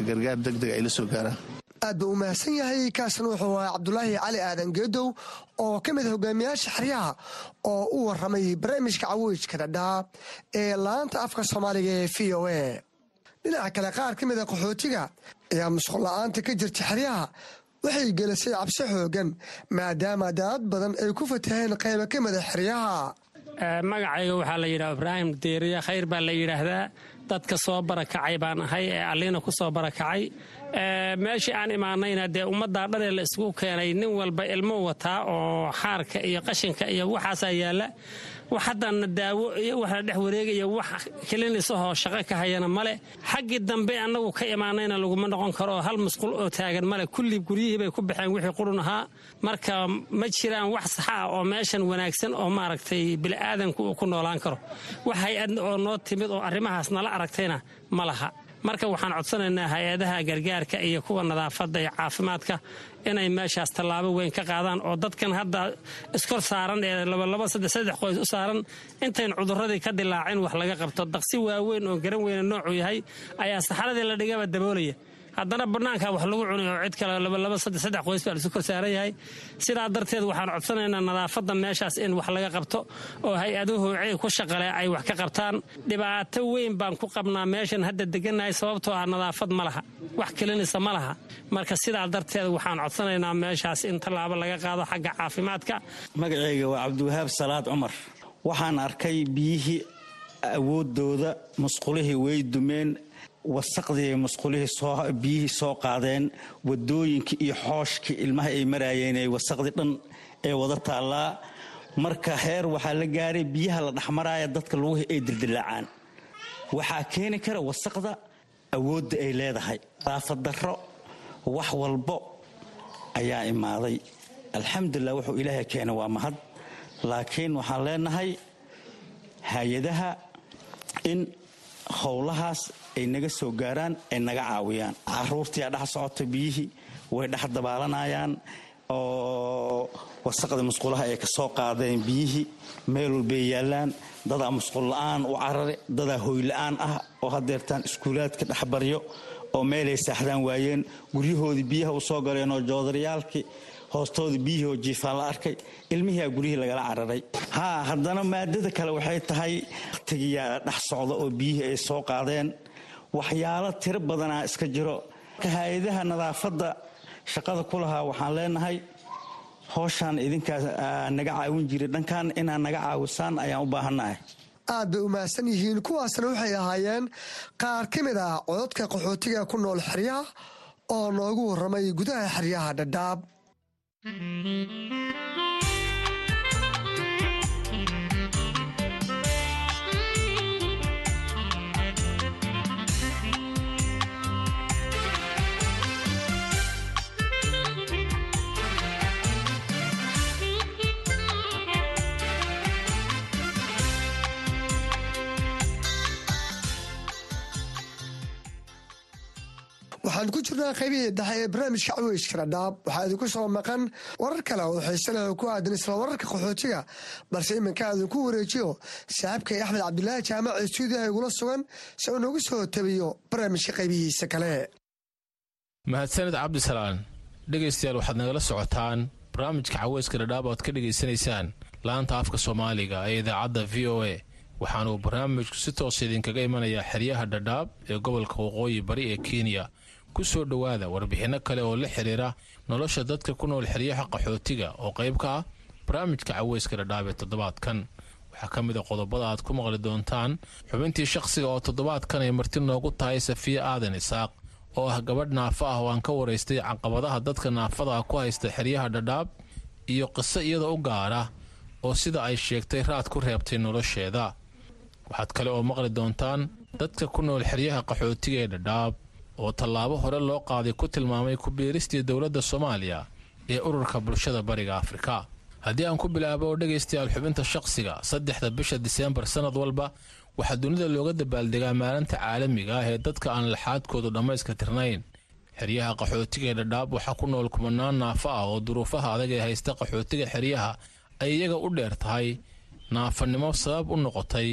gargaar degdeg ay la soo gaaraan. Aad buu u mahadsan yahay kaasan wuxuu ahaa cabdulaahi cali aadan geedow oo ka mid a hogaamiyaasha xeryaha oo u waramay barnaamijka cawiijka dhadhaa ee laanta afka soomaaliga ee v o a. Dhinaca kale qaar ka mid a qaxootiga ayaa musquul la'aanta ka jirta xeryaha waxay gelisay cabsi xoogan maadaama daad badan ay ku fataheen qayba ka mida xeryaha. Magacayga waxaa la yidhaha ibraahim deeriya khayr baa la yidhaahdaa dadka soo barakacay baan ahay ee allina ku soo barakacay. Meeshii aan imaanayna dee ummaddaa dhanee la isugu keenay nin walba ilmo wataa oo xaarka iyo qashinka iyo waxaasaa yaalla wax haddana daawo iyo wax la dhex wareegaya wax kilinisahoo shaqo ka hayana male. Xaggii dambe annagu ka imaanayna laguma noqon karo hal musqul oo taagan male. Kulli guryihii bay ku baxeen wixii qurun ahaa. Marka ma jiraan wax saxa ah oo meeshan wanaagsan oo maaragtay bini'aadanku uu ku noolaan karo. Wax hay'ad oo noo timid oo arrimahaas nala aragtayna ma laha marka waxaan codsanaynaa hay'adaha gargaarka iyo kuwa nadaafadda iyo caafimaadka inay meeshaas tallaabo weyn ka qaadaan oo dadkan hadda iskor saaran ee labalaba saddex saddex qoys u saaran intayn cudurradii ka dilaacin wax laga qabto. Daqsi waaweyn oo garan weyna noocuu yahay ayaa saxaradii la dhigaba daboolaya haddana bannaanka wax lagu cunay oo cid kale labalaba saddex saddex qoys baa laisu kor saaran yahay. Sidaa darteed waxaan codsanaynaa nadaafadda meeshaas in wax laga qabto oo hay'aduhu ku shaqale ay wax ka qabtaan. Dhibaato weyn baan ku qabnaa meeshan hadda degannahay sababtoo ah nadaafad ma laha wax kelinaysa ma laha. Marka sidaa darteed waxaan codsanaynaa meeshaas in tallaabo laga qaado xagga caafimaadka. Magacayga waa cabdiwahaab salaad cumar. Waxaan arkay biyihii awoodooda musqulihii way dumeen wasaqdii musqulihii biyihii soo qaadeen wadooyinkii iyo xooshkii ilmaha ay maraayeen wasaqdii dhan ee wada taallaa. Marka heer waxaa la gaaray biyaha la dhexmaraaya dadka luguhi ay dildilaacaan waxaa keeni kara wasaqda awoodda ay leedahay. Daafaddarro wax walbo ayaa imaaday. Alxamdulilah wuxuu ilaahay keenay waa mahad. Laakiin waxaan leenahay hay'adaha in howlahaas ay naga soo gaaraan ay naga caawiyaan. Caruurtiiaa dhex socota biyihii way dhex dabaalanayaan oo wasaqda musqulaha ay ka soo qaadeen biyihii. Meel walbay yaallaan dadaa musqul la'aan u carare dadaa hoyla'aan ah oo hadeertaan iskuulaadka dhexbaryo oo meelay saaxdaan waayeen. Guryahoodii biyaha u soo galeen oo joodaryaalkii hoostooda biyihii oo jiifaan la arkay. Ilmihiia guryihii lagala cararay. Haa haddana maadada kale waxay tahay wakhtigiyaa dhex socda oo biyihii ay soo qaadeen. Waxyaalo tiro badanaa iska jiro. Hay'adaha nadaafadda shaqada ku lahaa waxaan leenahay howshaan idinkaas naga caawin jiray. Dhankan inaad naga caawisaan ayaan u baahannahay aad bay u mahadsan yihiin. Kuwaasna waxay ahaayeen qaar ka mid ah cododka qaxootiga ku nool xeryaha oo noogu warramay gudaha xeryaha dhadhaab waxaan ku jirnaa qaybihii dhexe ee barnaamijka caweyska dhadhaab waxaa idinku soo maqan warar kale oo xiise leh oo ku aadan isla wararka qaxootiga balse iminka idinku wareejiyo saaxiibkay axmed cabdilaahi jaamac ee stuudiyaha igula sugan si uu noogu soo tabiyo barnaamijka qaybihiisa kale. Mahadsanid cabdisalaan dhegaystayaal waxaad nagala socotaan barnaamijka caweyska dhadhaab oad ka dhegaysanaysaan laanta afka soomaaliga ee idaacadda v o a. Waxaanuu barnaamijku si toos idinkaga imanayaa xeryaha dhadhaab ee gobolka waqooyi bari ee kenya ku soo dhowaada warbixinno kale oo la xiriira nolosha dadka ku nool xeryaha qaxootiga oo qayb ka ah barnaamijka caweyska dhadhaab ee toddobaadkan. Waxaa ka mid a qodobada aad ku maqli doontaan xubintii shakhsiga oo toddobaadkan ay marti noogu tahay safiya aadan isaaq oo ah gabadh naafa ah oo aan ka waraystay caqabadaha dadka naafada ah ku haysta xeryaha dhadhaab iyo qiso iyada u gaara oo sida ay sheegtay raad ku reebtay nolosheeda. Waxaad kale oo maqli doontaan dadka ku nool xeryaha qaxootiga ee dhadhaab oo tallaabo hore loo qaaday ku tilmaamay ku-biiristii dowladda soomaaliya ee ururka bulshada bariga afrika. Haddii aan ku bilaabo oo dhegaystayaal xubinta shaqsiga saddexda bisha diseembar sannad walba waxaa dunida looga dabaaldegaa maalinta caalamiga ah ee dadka aan laxaadkoodu dhammayska tirnayn. Xeryaha qaxootiga ee dhadhaab waxaa ku nool kumanaan naafo ah oo duruufaha adag ee haysta qaxootiga xeryaha ay iyaga u dheer tahay naafanimo sabab u noqotay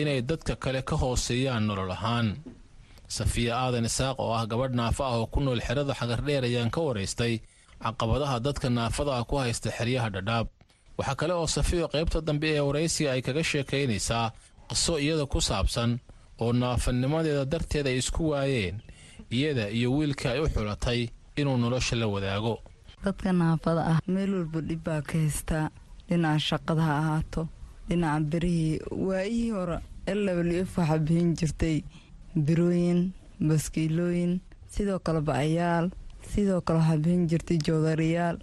inay dadka kale ka hooseeyaan nolol ahaan safiya aadan isaaq oo ah gabadh naafa ah oo ku nool xerada xagardheer ayaan ka waraystay caqabadaha dadka naafada ah ku haysta xeryaha dhadhaab. Waxaa kale oo safiyo qaybta dambe ee waraysiga ay kaga sheekaynaysaa qiso iyada ku saabsan oo naafanimadeeda darteed ay isku waayeen iyada iyo wiilka ay u xulatay inuu nolosha la wadaago. Dadka naafada ah meel walba dhib baa ka haystaa dhinaca shaqada ha ahaato dhinaca berihii waayihii hore lwf waxaa bixin jirtay birooyin baskiilooyin sidoo kale bacayaal sidoo kale waxaa bixin jirtay joodariyaal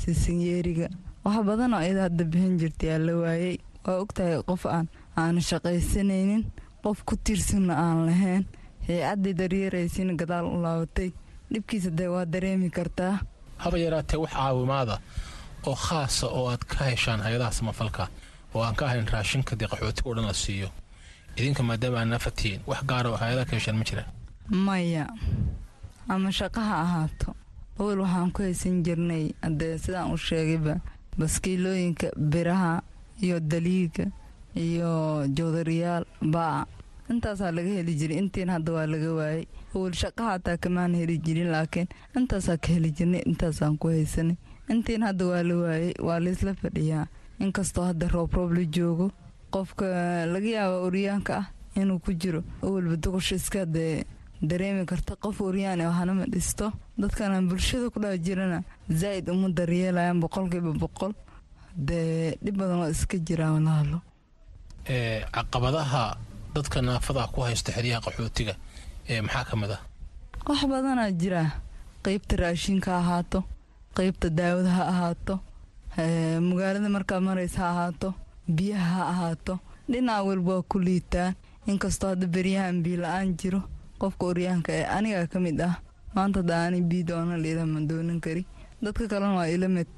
sisinyeeriga. Wax badanoo ayada hadda bixin jirtay aa la waayey waa ogtahay qof aan aanu shaqaysanaynin qof ku tiirsanna aan lahayn. Hay'addii daryeeraysiina gadaal u laabatay dhibkiisa dee waa dareemi kartaa. Haba yaraatee wax caawimaada oo khaasa oo aad ka heshaan hay'adaha samafalka. Oo aan ka ahayn raashinka dee qaxootiga o dhan la siiyo idinka maadaama aad naafatiin wax gaara oo hay'adaha ka heshaan ma jiraan maya ama shaqo ha ahaato. Awel waxaan ku haysan jirnay haddee sidaan u sheegayba baskiilooyinka biraha iyo daliiga iyo joodariyaal baac intaasaa laga heli jiray intiin hadda waa laga waayay. Awal shaqa hataa kamaan heli jirin laakiin intaasaa ka heli jirnay intaasaan ku haysanay. Intiin hadda waa la waayay waa laysla fadhiyaa. Inkastoo hadda roob roob la joogo qofka laga yaaba oryaanka ah inuu ku jiro awalba duqusha iska dee dareemi karta qof oryaan hanama dhisto. Dadkana bulshada ku dhaa jirana zaa'id uma daryeelayaan boqolkiiba boqol. Dee dhib badan waa iska jiraa walaalo caqabadaha dadka naafada ku haysta xeryaha qaxootiga maxaa ka mid ah? Wax badanaa jira. Qeybta raashinka ahaato qeybta daawada ha ahaato magaalada markaa maraysa ha ahaato biyaha ha ahaato. Dhinac walba waa ku liitaan inkastoo hadda beryahan biila-aan jiro qofka oryaanka ee anigaa ka mid ah maanta hadda ani bii doona liila ma doonan kari. Dadka kalena waa ila mid.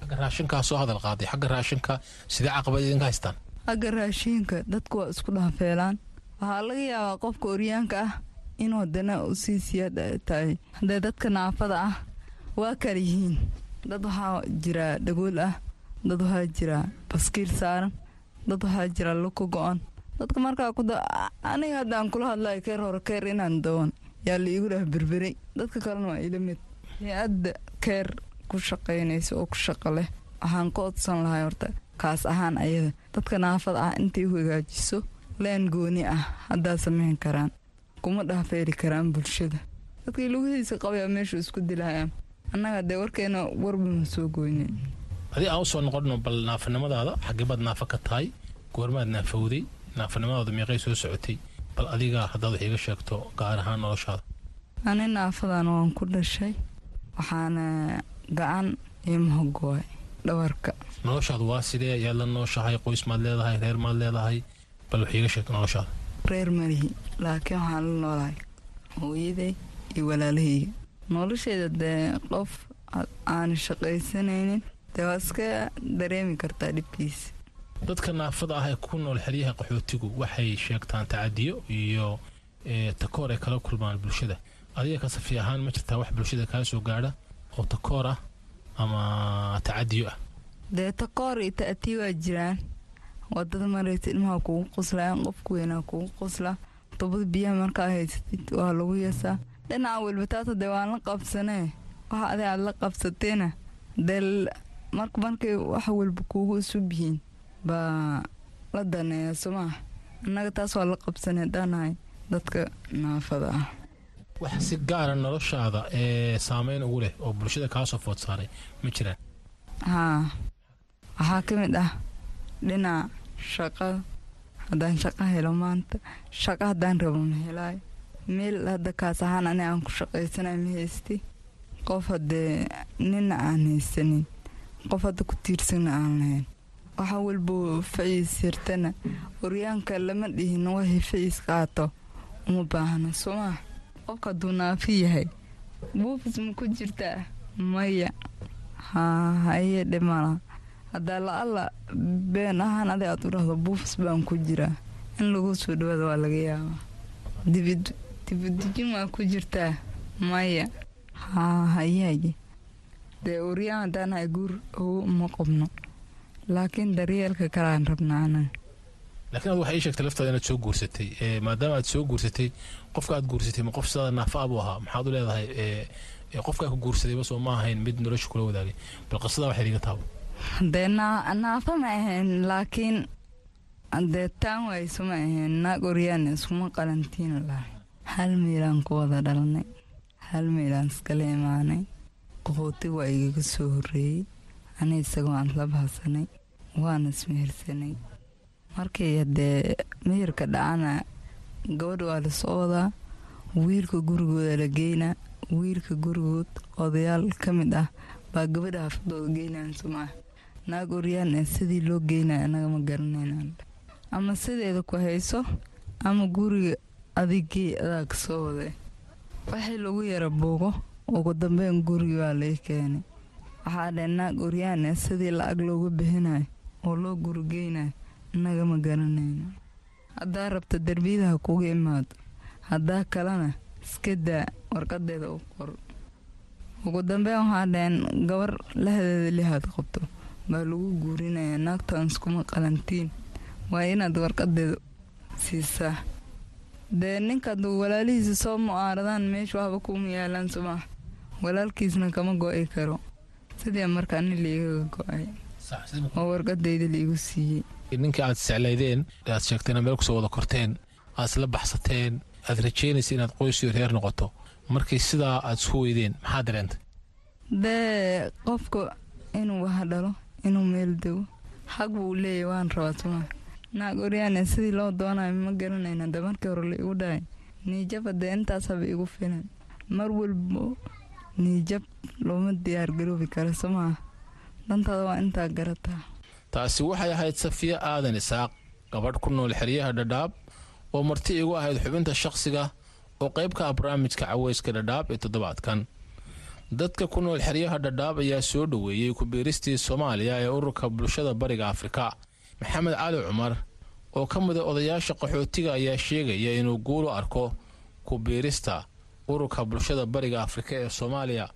Xagga raashinkaa soo hadal qaaday xagga raashinka sidee caqabad idinka haystaan? Xagga raashiinka dadku waa isku dhaafeelaan. Waxaa laga yaabaa qofka oryaanka ah inuu haddana u sii siyaad tahay. Haddee dadka naafada ah waa kala yihiin dad waxaa jira dhagool ah dad waxaa jira baskiil saaran dad waxaa jira luka go-an. Dadka markaa ku aniga haddaan kula hadlayo keer hore keer inaan dawan yaa la iigu dhah berberay. Dadka kalena waa ila mid. Hay'adda keer ku shaqaynaysa oo ku shaqo leh. Waxaan ka odsan lahay horta. Kaas ahaan ayada. Dadka naafada ah intay u hagaajiso leen gooni ah haddaa samayn karaan. Kuma dhaafeeri karaan bulshada. Dadkii lugihiisa qabaya meeshu isku dilahayaan annaga dee warkeena warba soo goynin adi aan u soo noqonno bal naafanimadaada xagibaad naafa ka tahay goormaad naafowday naafanimadaada meeqay soo socotay. Bal adiga haddaad wax iiga sheegto gaar ahaan noloshaada. Ani naafadan waan ku dhashay waxaana gacan imahogoay dhawarka noloshaadu waa sidee? Yaad la nooshahay qoys maad leedahay reer maad leedahay? Bal wax iiga sheegto noloshaada. Reer malihi laakiin waxaan la noolahay hooyaday iyo walaalahayga. Nolosheeda dee qof aan shaqaysanaynin dee waa iska dareemi kartaa dhibkiisa dadka naafada ah ee ku nool xeryaha qaxootigu waxay sheegtaan tacadiyo iyo takoor ay kala kulmaan bulshada. Adiga kasafi ahaan ma jirtaa wax bulshada kaa soo gaadha oo takoor ah ama tacadiyo ah? Dee takoor iyo ta'tii waa jiraan. Wadada maraysa ilmaha kugu qoslayaan qofku weynaa kugu qoslaa tobada biyaha markaa haysatid waa lagu yeesaa. Dhinaca walba taasa dee waan la qabsanee. Waxa adi aad la qabsateena. Dee marka markay wax walba kuugu isub yihiin. Baa la daneeya somaa annaga taas waa la qabsanay dhaanahay dadka naafada ah. Wax si gaara noloshaada ee saameyn ugu leh oo bulshada kaa soo food saaray ma jiraan? Haa waxaa ka mid ah dhinaca shaqada haddaan shaqo helo maanta shaqo haddaan rabo ma helaayo meel hadda kaas ahaan ani aan ku shaqaysanay ma haysti qof haddee nina aan haysanin qof hadda ku tiirsana aan lahayn. Waxa walba faciis hirtana oryaanka lama dhihin waxay faciis qaato. Uma baahna somaa qofka hadduu naafi yahay buufis ma ku jirtaa maya haa haye dhimala haddaa la-alla been ahaan adi aad u dhahdo buufis baan ku jiraa in lagu soo dhawaada waa laga yaabaa. Dibidijin waa ku jirtaa maya haa hayaye dee oryaan haddaan hay guur ogo uma qabno laakiin daryeelka kalaan rabnaa anaga laakiin ad waxay ii sheegtay laftaada inaad soo guursatay maadaama aad soo guursatay qofka aad guursatay ma qof sidaada naafa abuu ahaa maxaad u leedahay qofkaa ku guursadayba soo ma ahayn mid nolosha kula wadaagay. Bal qisadaa waxay iga taabo dee naafa ma ahayn laakiin dee taan wayso ma ahayn naag oryaan iskuma qalantiin lahay. Hal meelaan ku wada dhalnay hal meelaan iskala imaanay qaxooti waa igaga soo horreeyey. Ani isagoo aan la bahsanay waana ismehersanay markii haddee meherka dhacana gabadha waa la soo wadaa wiilka gurigooda la geynaa wiilka gurigood odayaal ka mid ah baa gabadha hafadooda geynaan somaa naag oryaan ee sidii loo geynaya annaga ma garanaynaan. Ama sideeda ku hayso ama guriga adigii adaa ka soo waday. Waxii lagu yara buuqo ugu dambeyn gurigi waa lai keenay. Waxaa dhee naag oryaan ee sidii lacag looga bixinayo oo loo gurigeynayo innaga ma garanayno. Haddaa rabta derbiyadaha kuga imaado haddaa kalena iska daa warqadeeda u qor ugu dambeyn waxaa dhaheen gabar lahadeeda lihaad qabto baa lagu guurinaya naagtaan iskuma qalantiin. Waa inaad warqadeeda siisaa. Dee ninkaad walaalihiisa soo mu'aaradaan meesha waxba kuma yaalaan sumax walaalkiisna kama go'i karo. Sidii markaa nin liigaga go'ay. Oo warqadayda liigu siiyey. Ninkii aad iseclaydeen aad sheegteen meel ku soo wada korteen aad isla baxsateen aad rajeynaysa inaad qoysiyo reer noqoto. Markii sidaa aad isku weydeen maxaa dareentay? Dee qofka inuu wax dhalo inuu meel dego. Xaq buu leeyahy waan rabaa sumax naag oryaane sidii loo doonayo ma garanayna de markii hore la igu dhahay niijaba dee intaasaba igu filan. Mar walbo niijab looma diyaargaroobi kara somaa dantaada waa intaa garataa taasi waxay ahayd safiya aadan isaaq gabadh ku nool xeryaha dhadhaab oo marti igu ahayd xubinta shakhsiga oo qayb ka ah barnaamijka caweyska dhadhaab ee toddobaadkan. Dadka ku nool xeryaha dhadhaab ayaa soo dhoweeyey ku-biiristii soomaaliya ee ururka bulshada bariga afrika maxamed cali cumar oo ka mida odayaasha qaxootiga ayaa sheegaya inuu guul u arko ku-biirista ururka bulshada bariga afrika ee soomaaliya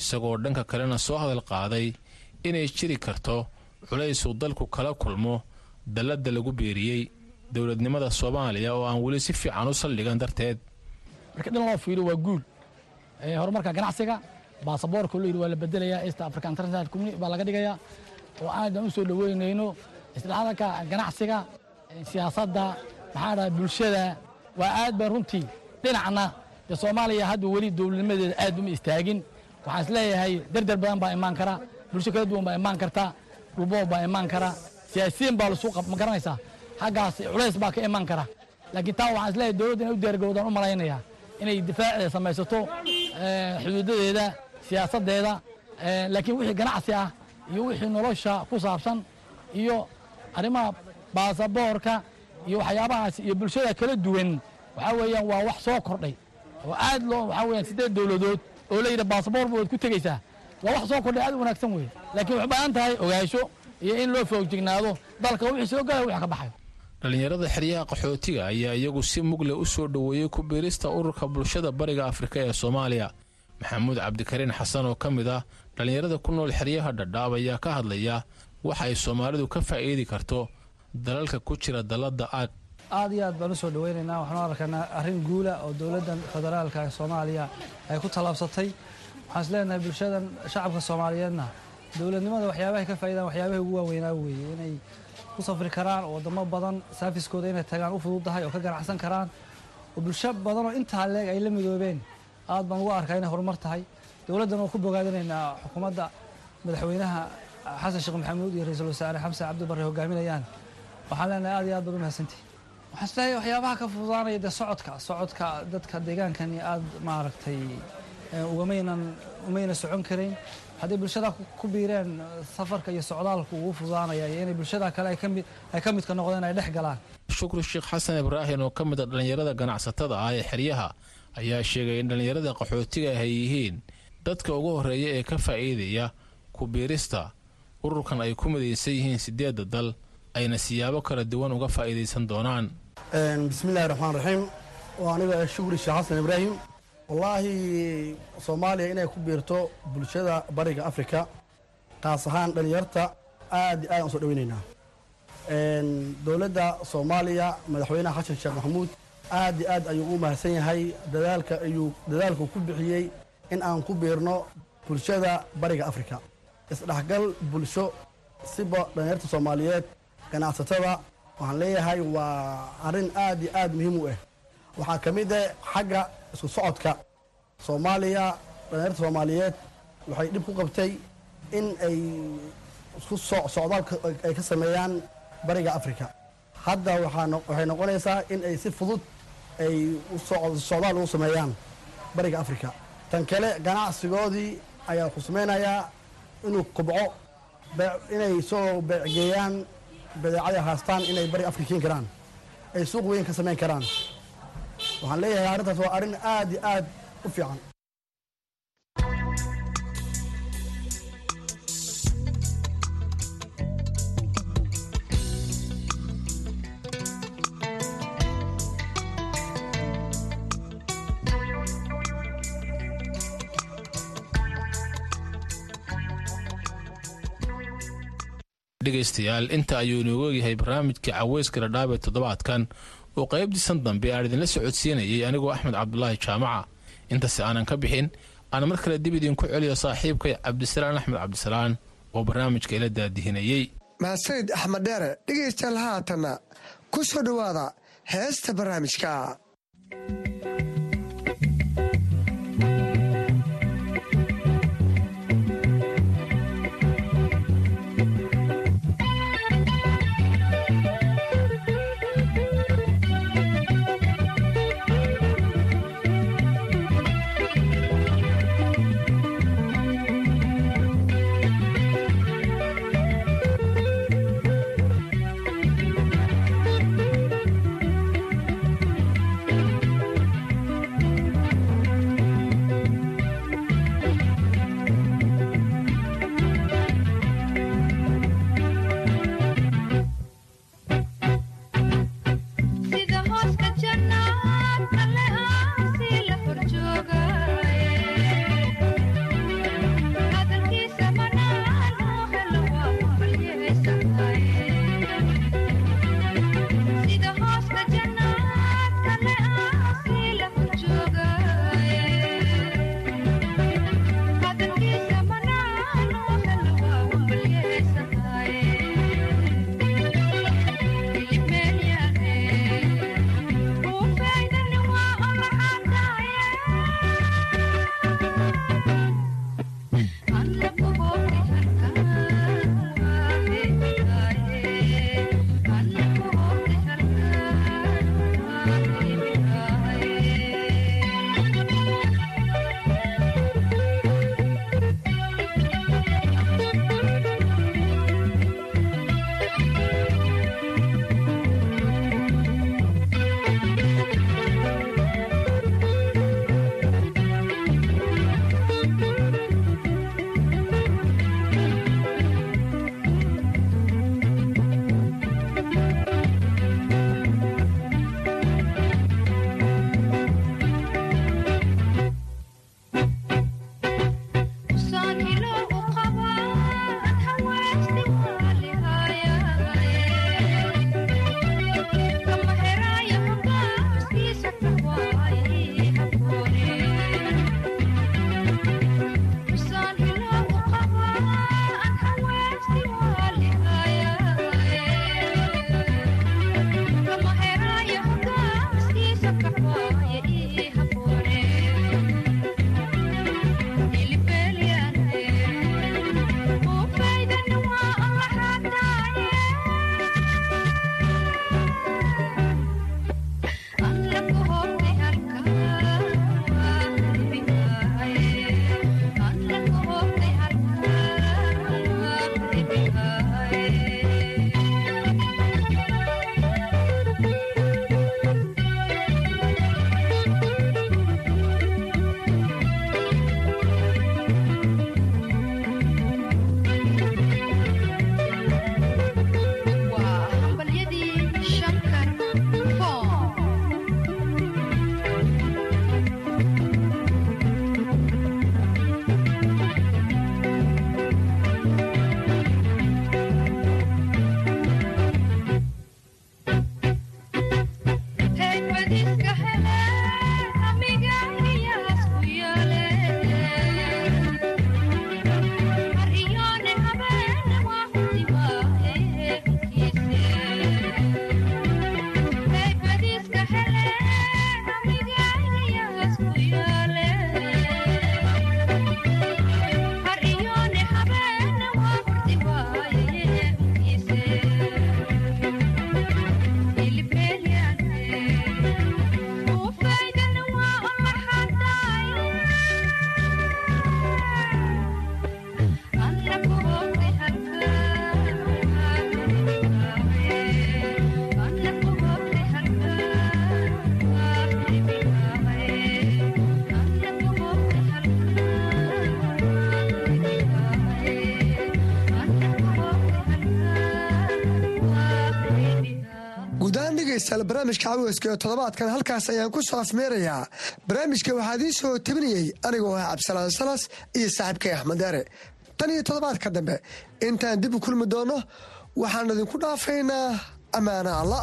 isagoo dhanka kalena soo hadal qaaday inay jiri karto culaysuu dalku kala kulmo dalladda lagu beeriyey dowladnimada soomaaliya oo aan weli si fiican u saldhigan darteed. Marka dhan loo fiiriyo waa guul. Horumarka ganacsiga baasaboorka loo yidhi waa la bedelayaa east africa international community baa laga dhigayaa oo aadan u soo dhoweynayno isdhexdalka ganacsiga siyaasadda maxaa dhahay bulshada waa aad ba runtii dhinacna dee soomaaliya hadda weli dowladnimadeeda aad uma istaagin. Waxaan is leeyahay dardar badan baa imaan kara bulsho kala duwan baa imaan karta dhulboob baa imaan kara siyaasiyiin baa lasu ma garanaysaa. Xaggaas culays baa ka imaan kara. Laakiin taa waxaan is leeyahay dowladda inay u diyaargarowdaan u malaynayaa inay difaaceeda samaysato xuduudadeeda siyaasaddeeda laakiin wixii ganacsi ah iyo wixii nolosha ku saabsan iyo arrimaha baasaboorka iyo waxyaabahaas iyo bulshada kala duwan waxaa weeyaan waa wax soo kordhay oo aad loo waxaa weeyaan siddeed dowladood oo la yidhi baasaboor baad ku tegeysaa waa wax soo kordhay aad u wanaagsan weeye. Laakiin waxay baahan tahay ogaansho iyo in loo foogjignaado dalka wixii soo galaya wix ka baxayo dhallinyarada xeryaha qaxootiga ayaa iyagu si mugle u soo dhoweeyey ku biirista ururka bulshada bariga afrika ee soomaaliya. Maxamuud cabdikariin xasan oo ka mid ah dhallinyarada ku nool xeryaha dhadhaab ayaa ka hadlaya waxa ay soomaalidu ka faa'iidi karto dalalka ku jira dalladda aad aad iyo aad baan u soo dhoweynaynaa. Waxaanu arkanaa arrin guula oo dowladdan federaalka soomaaliya ay ku tallaabsatay. Waxaan is leenahay bulshadan shacabka soomaaliyeedna dowladnimada waxyaabahay ka faa'iidaan waxyaabahay ugu waaweynaa weeye. Inay ku safri karaan oo waddamo badan saafiskooda inay tagaan u fududahay oo ka ganacsan karaan. Oo bulsho badan oo intaa leeg ay la midoobeen. Aad baan ugu arkaa inay horumar tahay. Dowladdan oo ku bogaadinaynaa xukuumadda madaxweynaha xasan sheekh maxamuud iyo ra'iisul wasaare xamse cabdi barre hogaaminayaan waxaan leenahay aad iyo aad baad u mahadsantihi waxaan is leeyahay waxyaabaha ka fududaanaya dee socodka socodka dadka deegaankani aad maaragtay ugamaynan umayna socon karayn hadday bulshada ku biireen safarka iyo socdaalku ugu fududaanaya iyo inay bulshada kale ay ka midka noqdeen ay dhex galaan. Shukri sheekh xasan ibraahim oo ka mid a dhallinyarada ganacsatada ah ee xeryaha ayaa sheegay in dhallinyarada qaxootiga ah ay yihiin dadka ugu horreeya ee ka faa'iidaya ku biirista ururkan ay ku midaysan yihiin siddeedda dal ayna siyaabo kala duwan uga faa'iidaysan doonaan bismillahi raxmaan raxiim waa aniga shukri sheekh xasan ibraahim wallaahi soomaaliya inay ku biirto bulshada bariga afrika taas ahaan dhallinyarta aad iyo aad aan soo dhoweynaynaa dowladda soomaaliya madaxweynaha xasan sheekh maxamuud aad iyo aad ayuu u mahadsan yahay. Dadaalka ayuu dadaalku ku bixiyey in aan ku biirno bulshada bariga afrika. Isdhexgal bulsho siba dhallinyarta soomaaliyeed ganacsatada waxaan leeyahay waa arrin aad iyo aad muhiim u ah waxaa ka mid ah xagga isku socodka soomaaliya dhallinyarta soomaaliyeed waxay dhib ku qabtay in ay isku socdaal ay ka sameeyaan bariga afrika. Hadda waxay noqonaysaa in ay si fudud ay socdaal ugu sameeyaan bariga afrika. Tan kale ganacsigoodii ayaa xusmaynayaa inuu kobco inay soo beecgeeyaan badeecaday haastaan inay bariga afrika keeni karaan ay suuq weyn ka samayn karaan. Waxaan leeyahay arrintaas waa arrin aad iyo aad u fiican dhegaystayaal. Inta ayuu inoogu egyahay barnaamijkii caweyska dhadhaab ee toddobaadkan oo qaybtiisan dambe aan idinla socodsiinayay anigoo axmed cabdulaahi jaamaca. Intaasi aanan ka bixin aan mar kale dib idinku celiyo saaxiibkay cabdisalaan axmed cabdisalaan oo barnaamijka ila daadihinayey mahadsanid axmed dheere dhegaystayaal haatanna ku soo dhowaada heesta barnaamijka barnaamijka caweyska ee toddobaadkan halkaas ayaan ku soo afmeerayaa barnaamijka waxaa idiin soo tabinayey anigoo ah cabdisalaan salas iyo saaxiibkay axmed tan iyo toddobaadka dambe. Intaan dib u kulmi doonno waxaan idinku dhaafaynaa. Ammaana alla